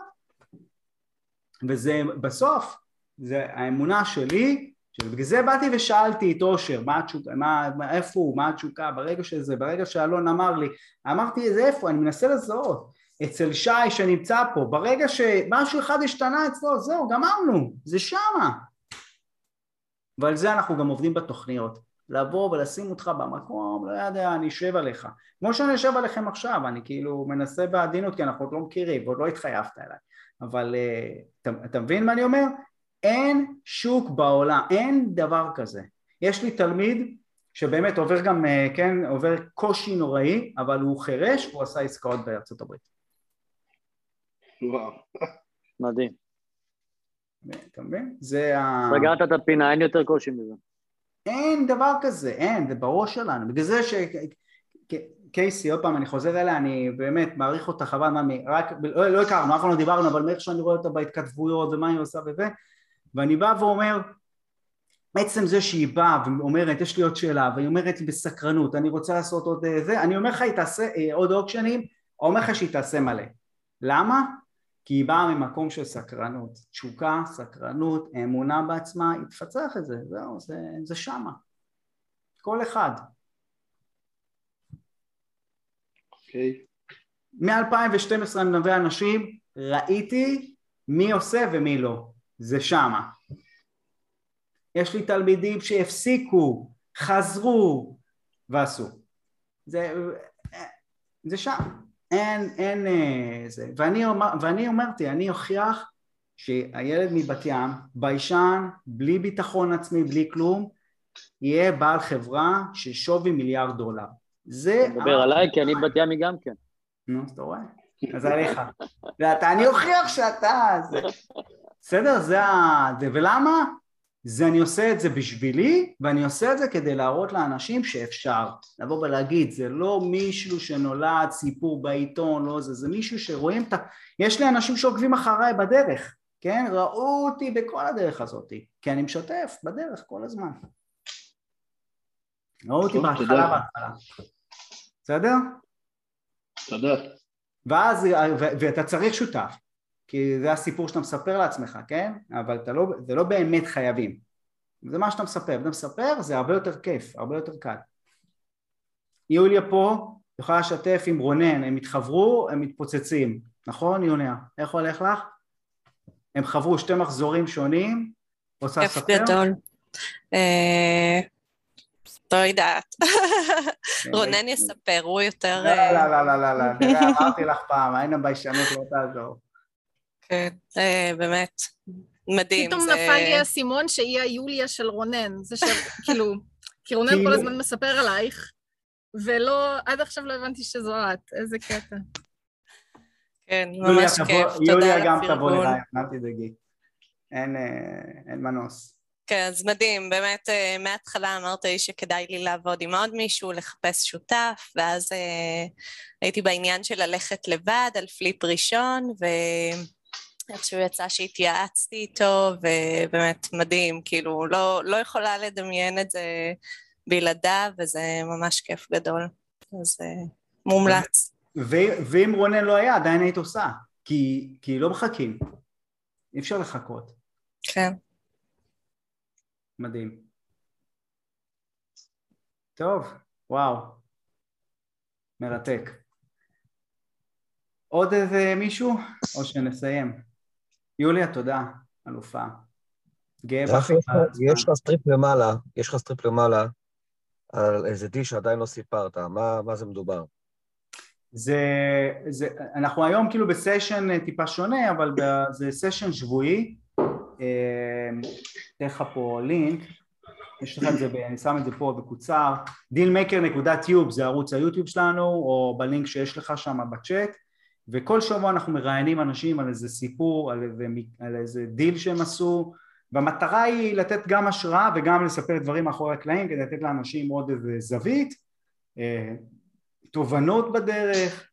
וזה בסוף, זה האמונה שלי שבגלל זה באתי ושאלתי את אושר, מה התשוקה, מה, איפה הוא, מה התשוקה, ברגע שזה, ברגע שאלון אמר לי, אמרתי, זה איפה, אני מנסה לזהות, אצל שי שנמצא פה, ברגע שמשהו אחד השתנה אצלו, זהו, גמרנו, זה שמה. ועל זה אנחנו גם עובדים בתוכניות. לבוא ולשים אותך במקום, לא יודע, אני אשב עליך. כמו שאני יושב עליכם עכשיו, אני כאילו מנסה בעדינות כי אנחנו עוד לא מכירים ועוד לא התחייבת אליי. אבל uh, אתה, אתה מבין מה אני אומר? אין שוק בעולם, אין דבר כזה. יש לי תלמיד שבאמת עובר גם, uh, כן, עובר קושי נוראי, אבל הוא חירש והוא עשה עסקאות בארצות הברית. וואו. מדהים. אתה מבין? זה ה... סגרת את הפינה, אין יותר קושי מזה. אין דבר כזה, אין, זה בראש שלנו. בגלל זה ש... קייסי, עוד פעם, אני חוזר אליה, אני באמת מעריך אותה חבל מה, רק, לא, לא הכרנו, אף פעם לא דיברנו, אבל מאיך שאני רואה אותה בהתכתבויות ומה היא עושה וזה, ואני בא ואומר, עצם זה שהיא באה ואומרת, יש לי עוד שאלה, והיא אומרת לי בסקרנות, אני רוצה לעשות עוד אה, זה, אני אומר לך, היא תעשה אה, עוד אוקשנים, או אומר לך שהיא תעשה מלא. למה? כי היא באה ממקום של סקרנות, תשוקה, סקרנות, אמונה בעצמה, היא תפצח את זה, זהו, זה, זה שמה. כל אחד. אוקיי. Okay. מ-2012 אני מלווה אנשים, ראיתי מי עושה ומי לא, זה שמה. יש לי תלמידים שהפסיקו, חזרו ועשו. זה, זה שם. אין, אין אה, זה. ואני, אומר, ואני אמרתי, אני אוכיח שהילד מבת ים, ביישן, בלי ביטחון עצמי, בלי כלום, יהיה בעל חברה של שווי מיליארד דולר. זה... אתה מדבר עליי, כי אני בת ימי גם כן. נו, אתה רואה? אז עליך. ואתה, אני אוכיח שאתה... בסדר? זה ה... ולמה? זה אני עושה את זה בשבילי ואני עושה את זה כדי להראות לאנשים שאפשר. לבוא ולהגיד זה לא מישהו שנולד סיפור בעיתון לא זה זה מישהו שרואים את ה... יש לי אנשים שעוקבים אחריי בדרך כן? ראו אותי בכל הדרך הזאת כי אני משתף בדרך כל הזמן. ראו אותי בהתחלה בהתחלה. בסדר? תודה. ואז ואתה צריך שותף כי זה הסיפור שאתה מספר לעצמך, כן? אבל לא, זה לא באמת חייבים. זה מה שאתה מספר. אתה מספר זה הרבה יותר כיף, הרבה יותר קל. יוליה פה יכולה לשתף עם רונן, הם התחברו, הם מתפוצצים, נכון יוליה? איך הולך לך? הם חברו שתי מחזורים שונים, רוצה לספר? כיף גדול. אה, לא יודעת. רונן יספר, הוא יותר... לא, לא, לא, לא, לא, לא, אמרתי לך פעם, היינו ביישנות לא תעזור. כן, אה, באמת, מדהים. פתאום נפל לי האסימון שהיא היוליה של רונן. זה שכאילו, כי רונן כל הזמן מספר עלייך, ולא, עד עכשיו לא הבנתי שזו את, איזה קטע. כן, ממש כיף, תודה יוליה גם תבוא אליי, אל תדאגי. אין מנוס. כן, אז מדהים, באמת אה, מההתחלה אמרת לי שכדאי לי לעבוד עם עוד מישהו, לחפש שותף, ואז אה, הייתי בעניין של ללכת לבד על פליפ ראשון, ו... איכשהו יצא שהתייעצתי איתו, ובאמת מדהים, כאילו, לא, לא יכולה לדמיין את זה בלעדיו, וזה ממש כיף גדול. אז uh, מומלץ. ואם רונן לא היה, עדיין היית עושה, כי, כי לא מחכים. אי אפשר לחכות. כן. מדהים. טוב, וואו. מרתק. עוד איזה מישהו, או שנסיים? יוליה, תודה, אלופה. גאה בך. יש לך סטריפ למעלה, יש לך סטריפ למעלה על איזה דיל שעדיין לא סיפרת, מה, מה זה מדובר? זה, זה, אנחנו היום כאילו בסשן אה, טיפה שונה, אבל זה סשן שבועי. אתן לך פה לינק, יש לך את זה, אני שם את זה פה בקוצר, dealmaker.tube זה ערוץ היוטיוב שלנו, או בלינק שיש לך שם בצ'אט. וכל שבוע אנחנו מראיינים אנשים על איזה סיפור, על איזה, על איזה דיל שהם עשו והמטרה היא לתת גם השראה וגם לספר דברים מאחורי הקלעים כדי לתת לאנשים עוד איזה זווית, אה, תובנות בדרך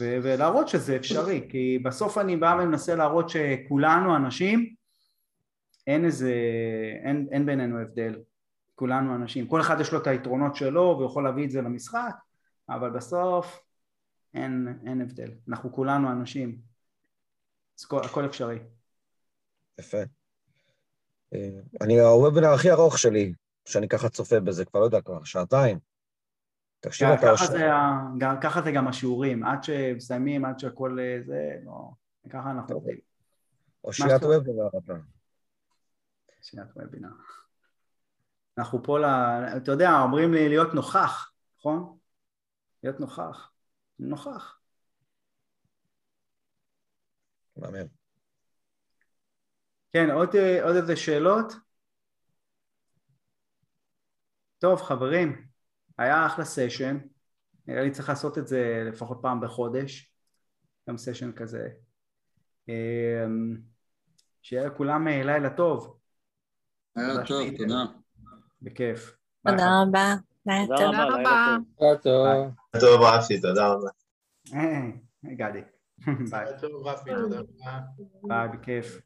ו- ולהראות שזה אפשרי כי בסוף אני בא ומנסה להראות שכולנו אנשים אין איזה, אין, אין בינינו הבדל. כולנו אנשים, כל אחד יש לו את היתרונות שלו ויכול להביא את זה למשחק אבל בסוף אין, אין הבדל, אנחנו כולנו אנשים, אז הכל, הכל אפשרי. יפה. אה, אני הוובינר הכי ארוך שלי, שאני ככה צופה בזה, כבר לא יודע, כבר שעתיים. תשאיר את ההשראה. ככה זה גם השיעורים, עד שמסיימים, עד שהכל זה, לא, ככה אנחנו עובדים. אושיית וובינר אתה. אושיית וובינר. אנחנו פה, ל... אתה יודע, אומרים לי להיות נוכח, נכון? להיות נוכח. נוכח. מאמן. כן, עוד, עוד איזה שאלות? טוב, חברים, היה אחלה סשן. נראה לי צריך לעשות את זה לפחות פעם בחודש. גם סשן כזה. אמ, שיהיה לכולם אה, לילה טוב. לילה טוב, תודה. בכיף. תודה רבה. תודה רבה. תודה טוב. טוב, רפי, תודה רבה. גדי. ביי. טוב, רפי, תודה רבה. ביי, בכיף.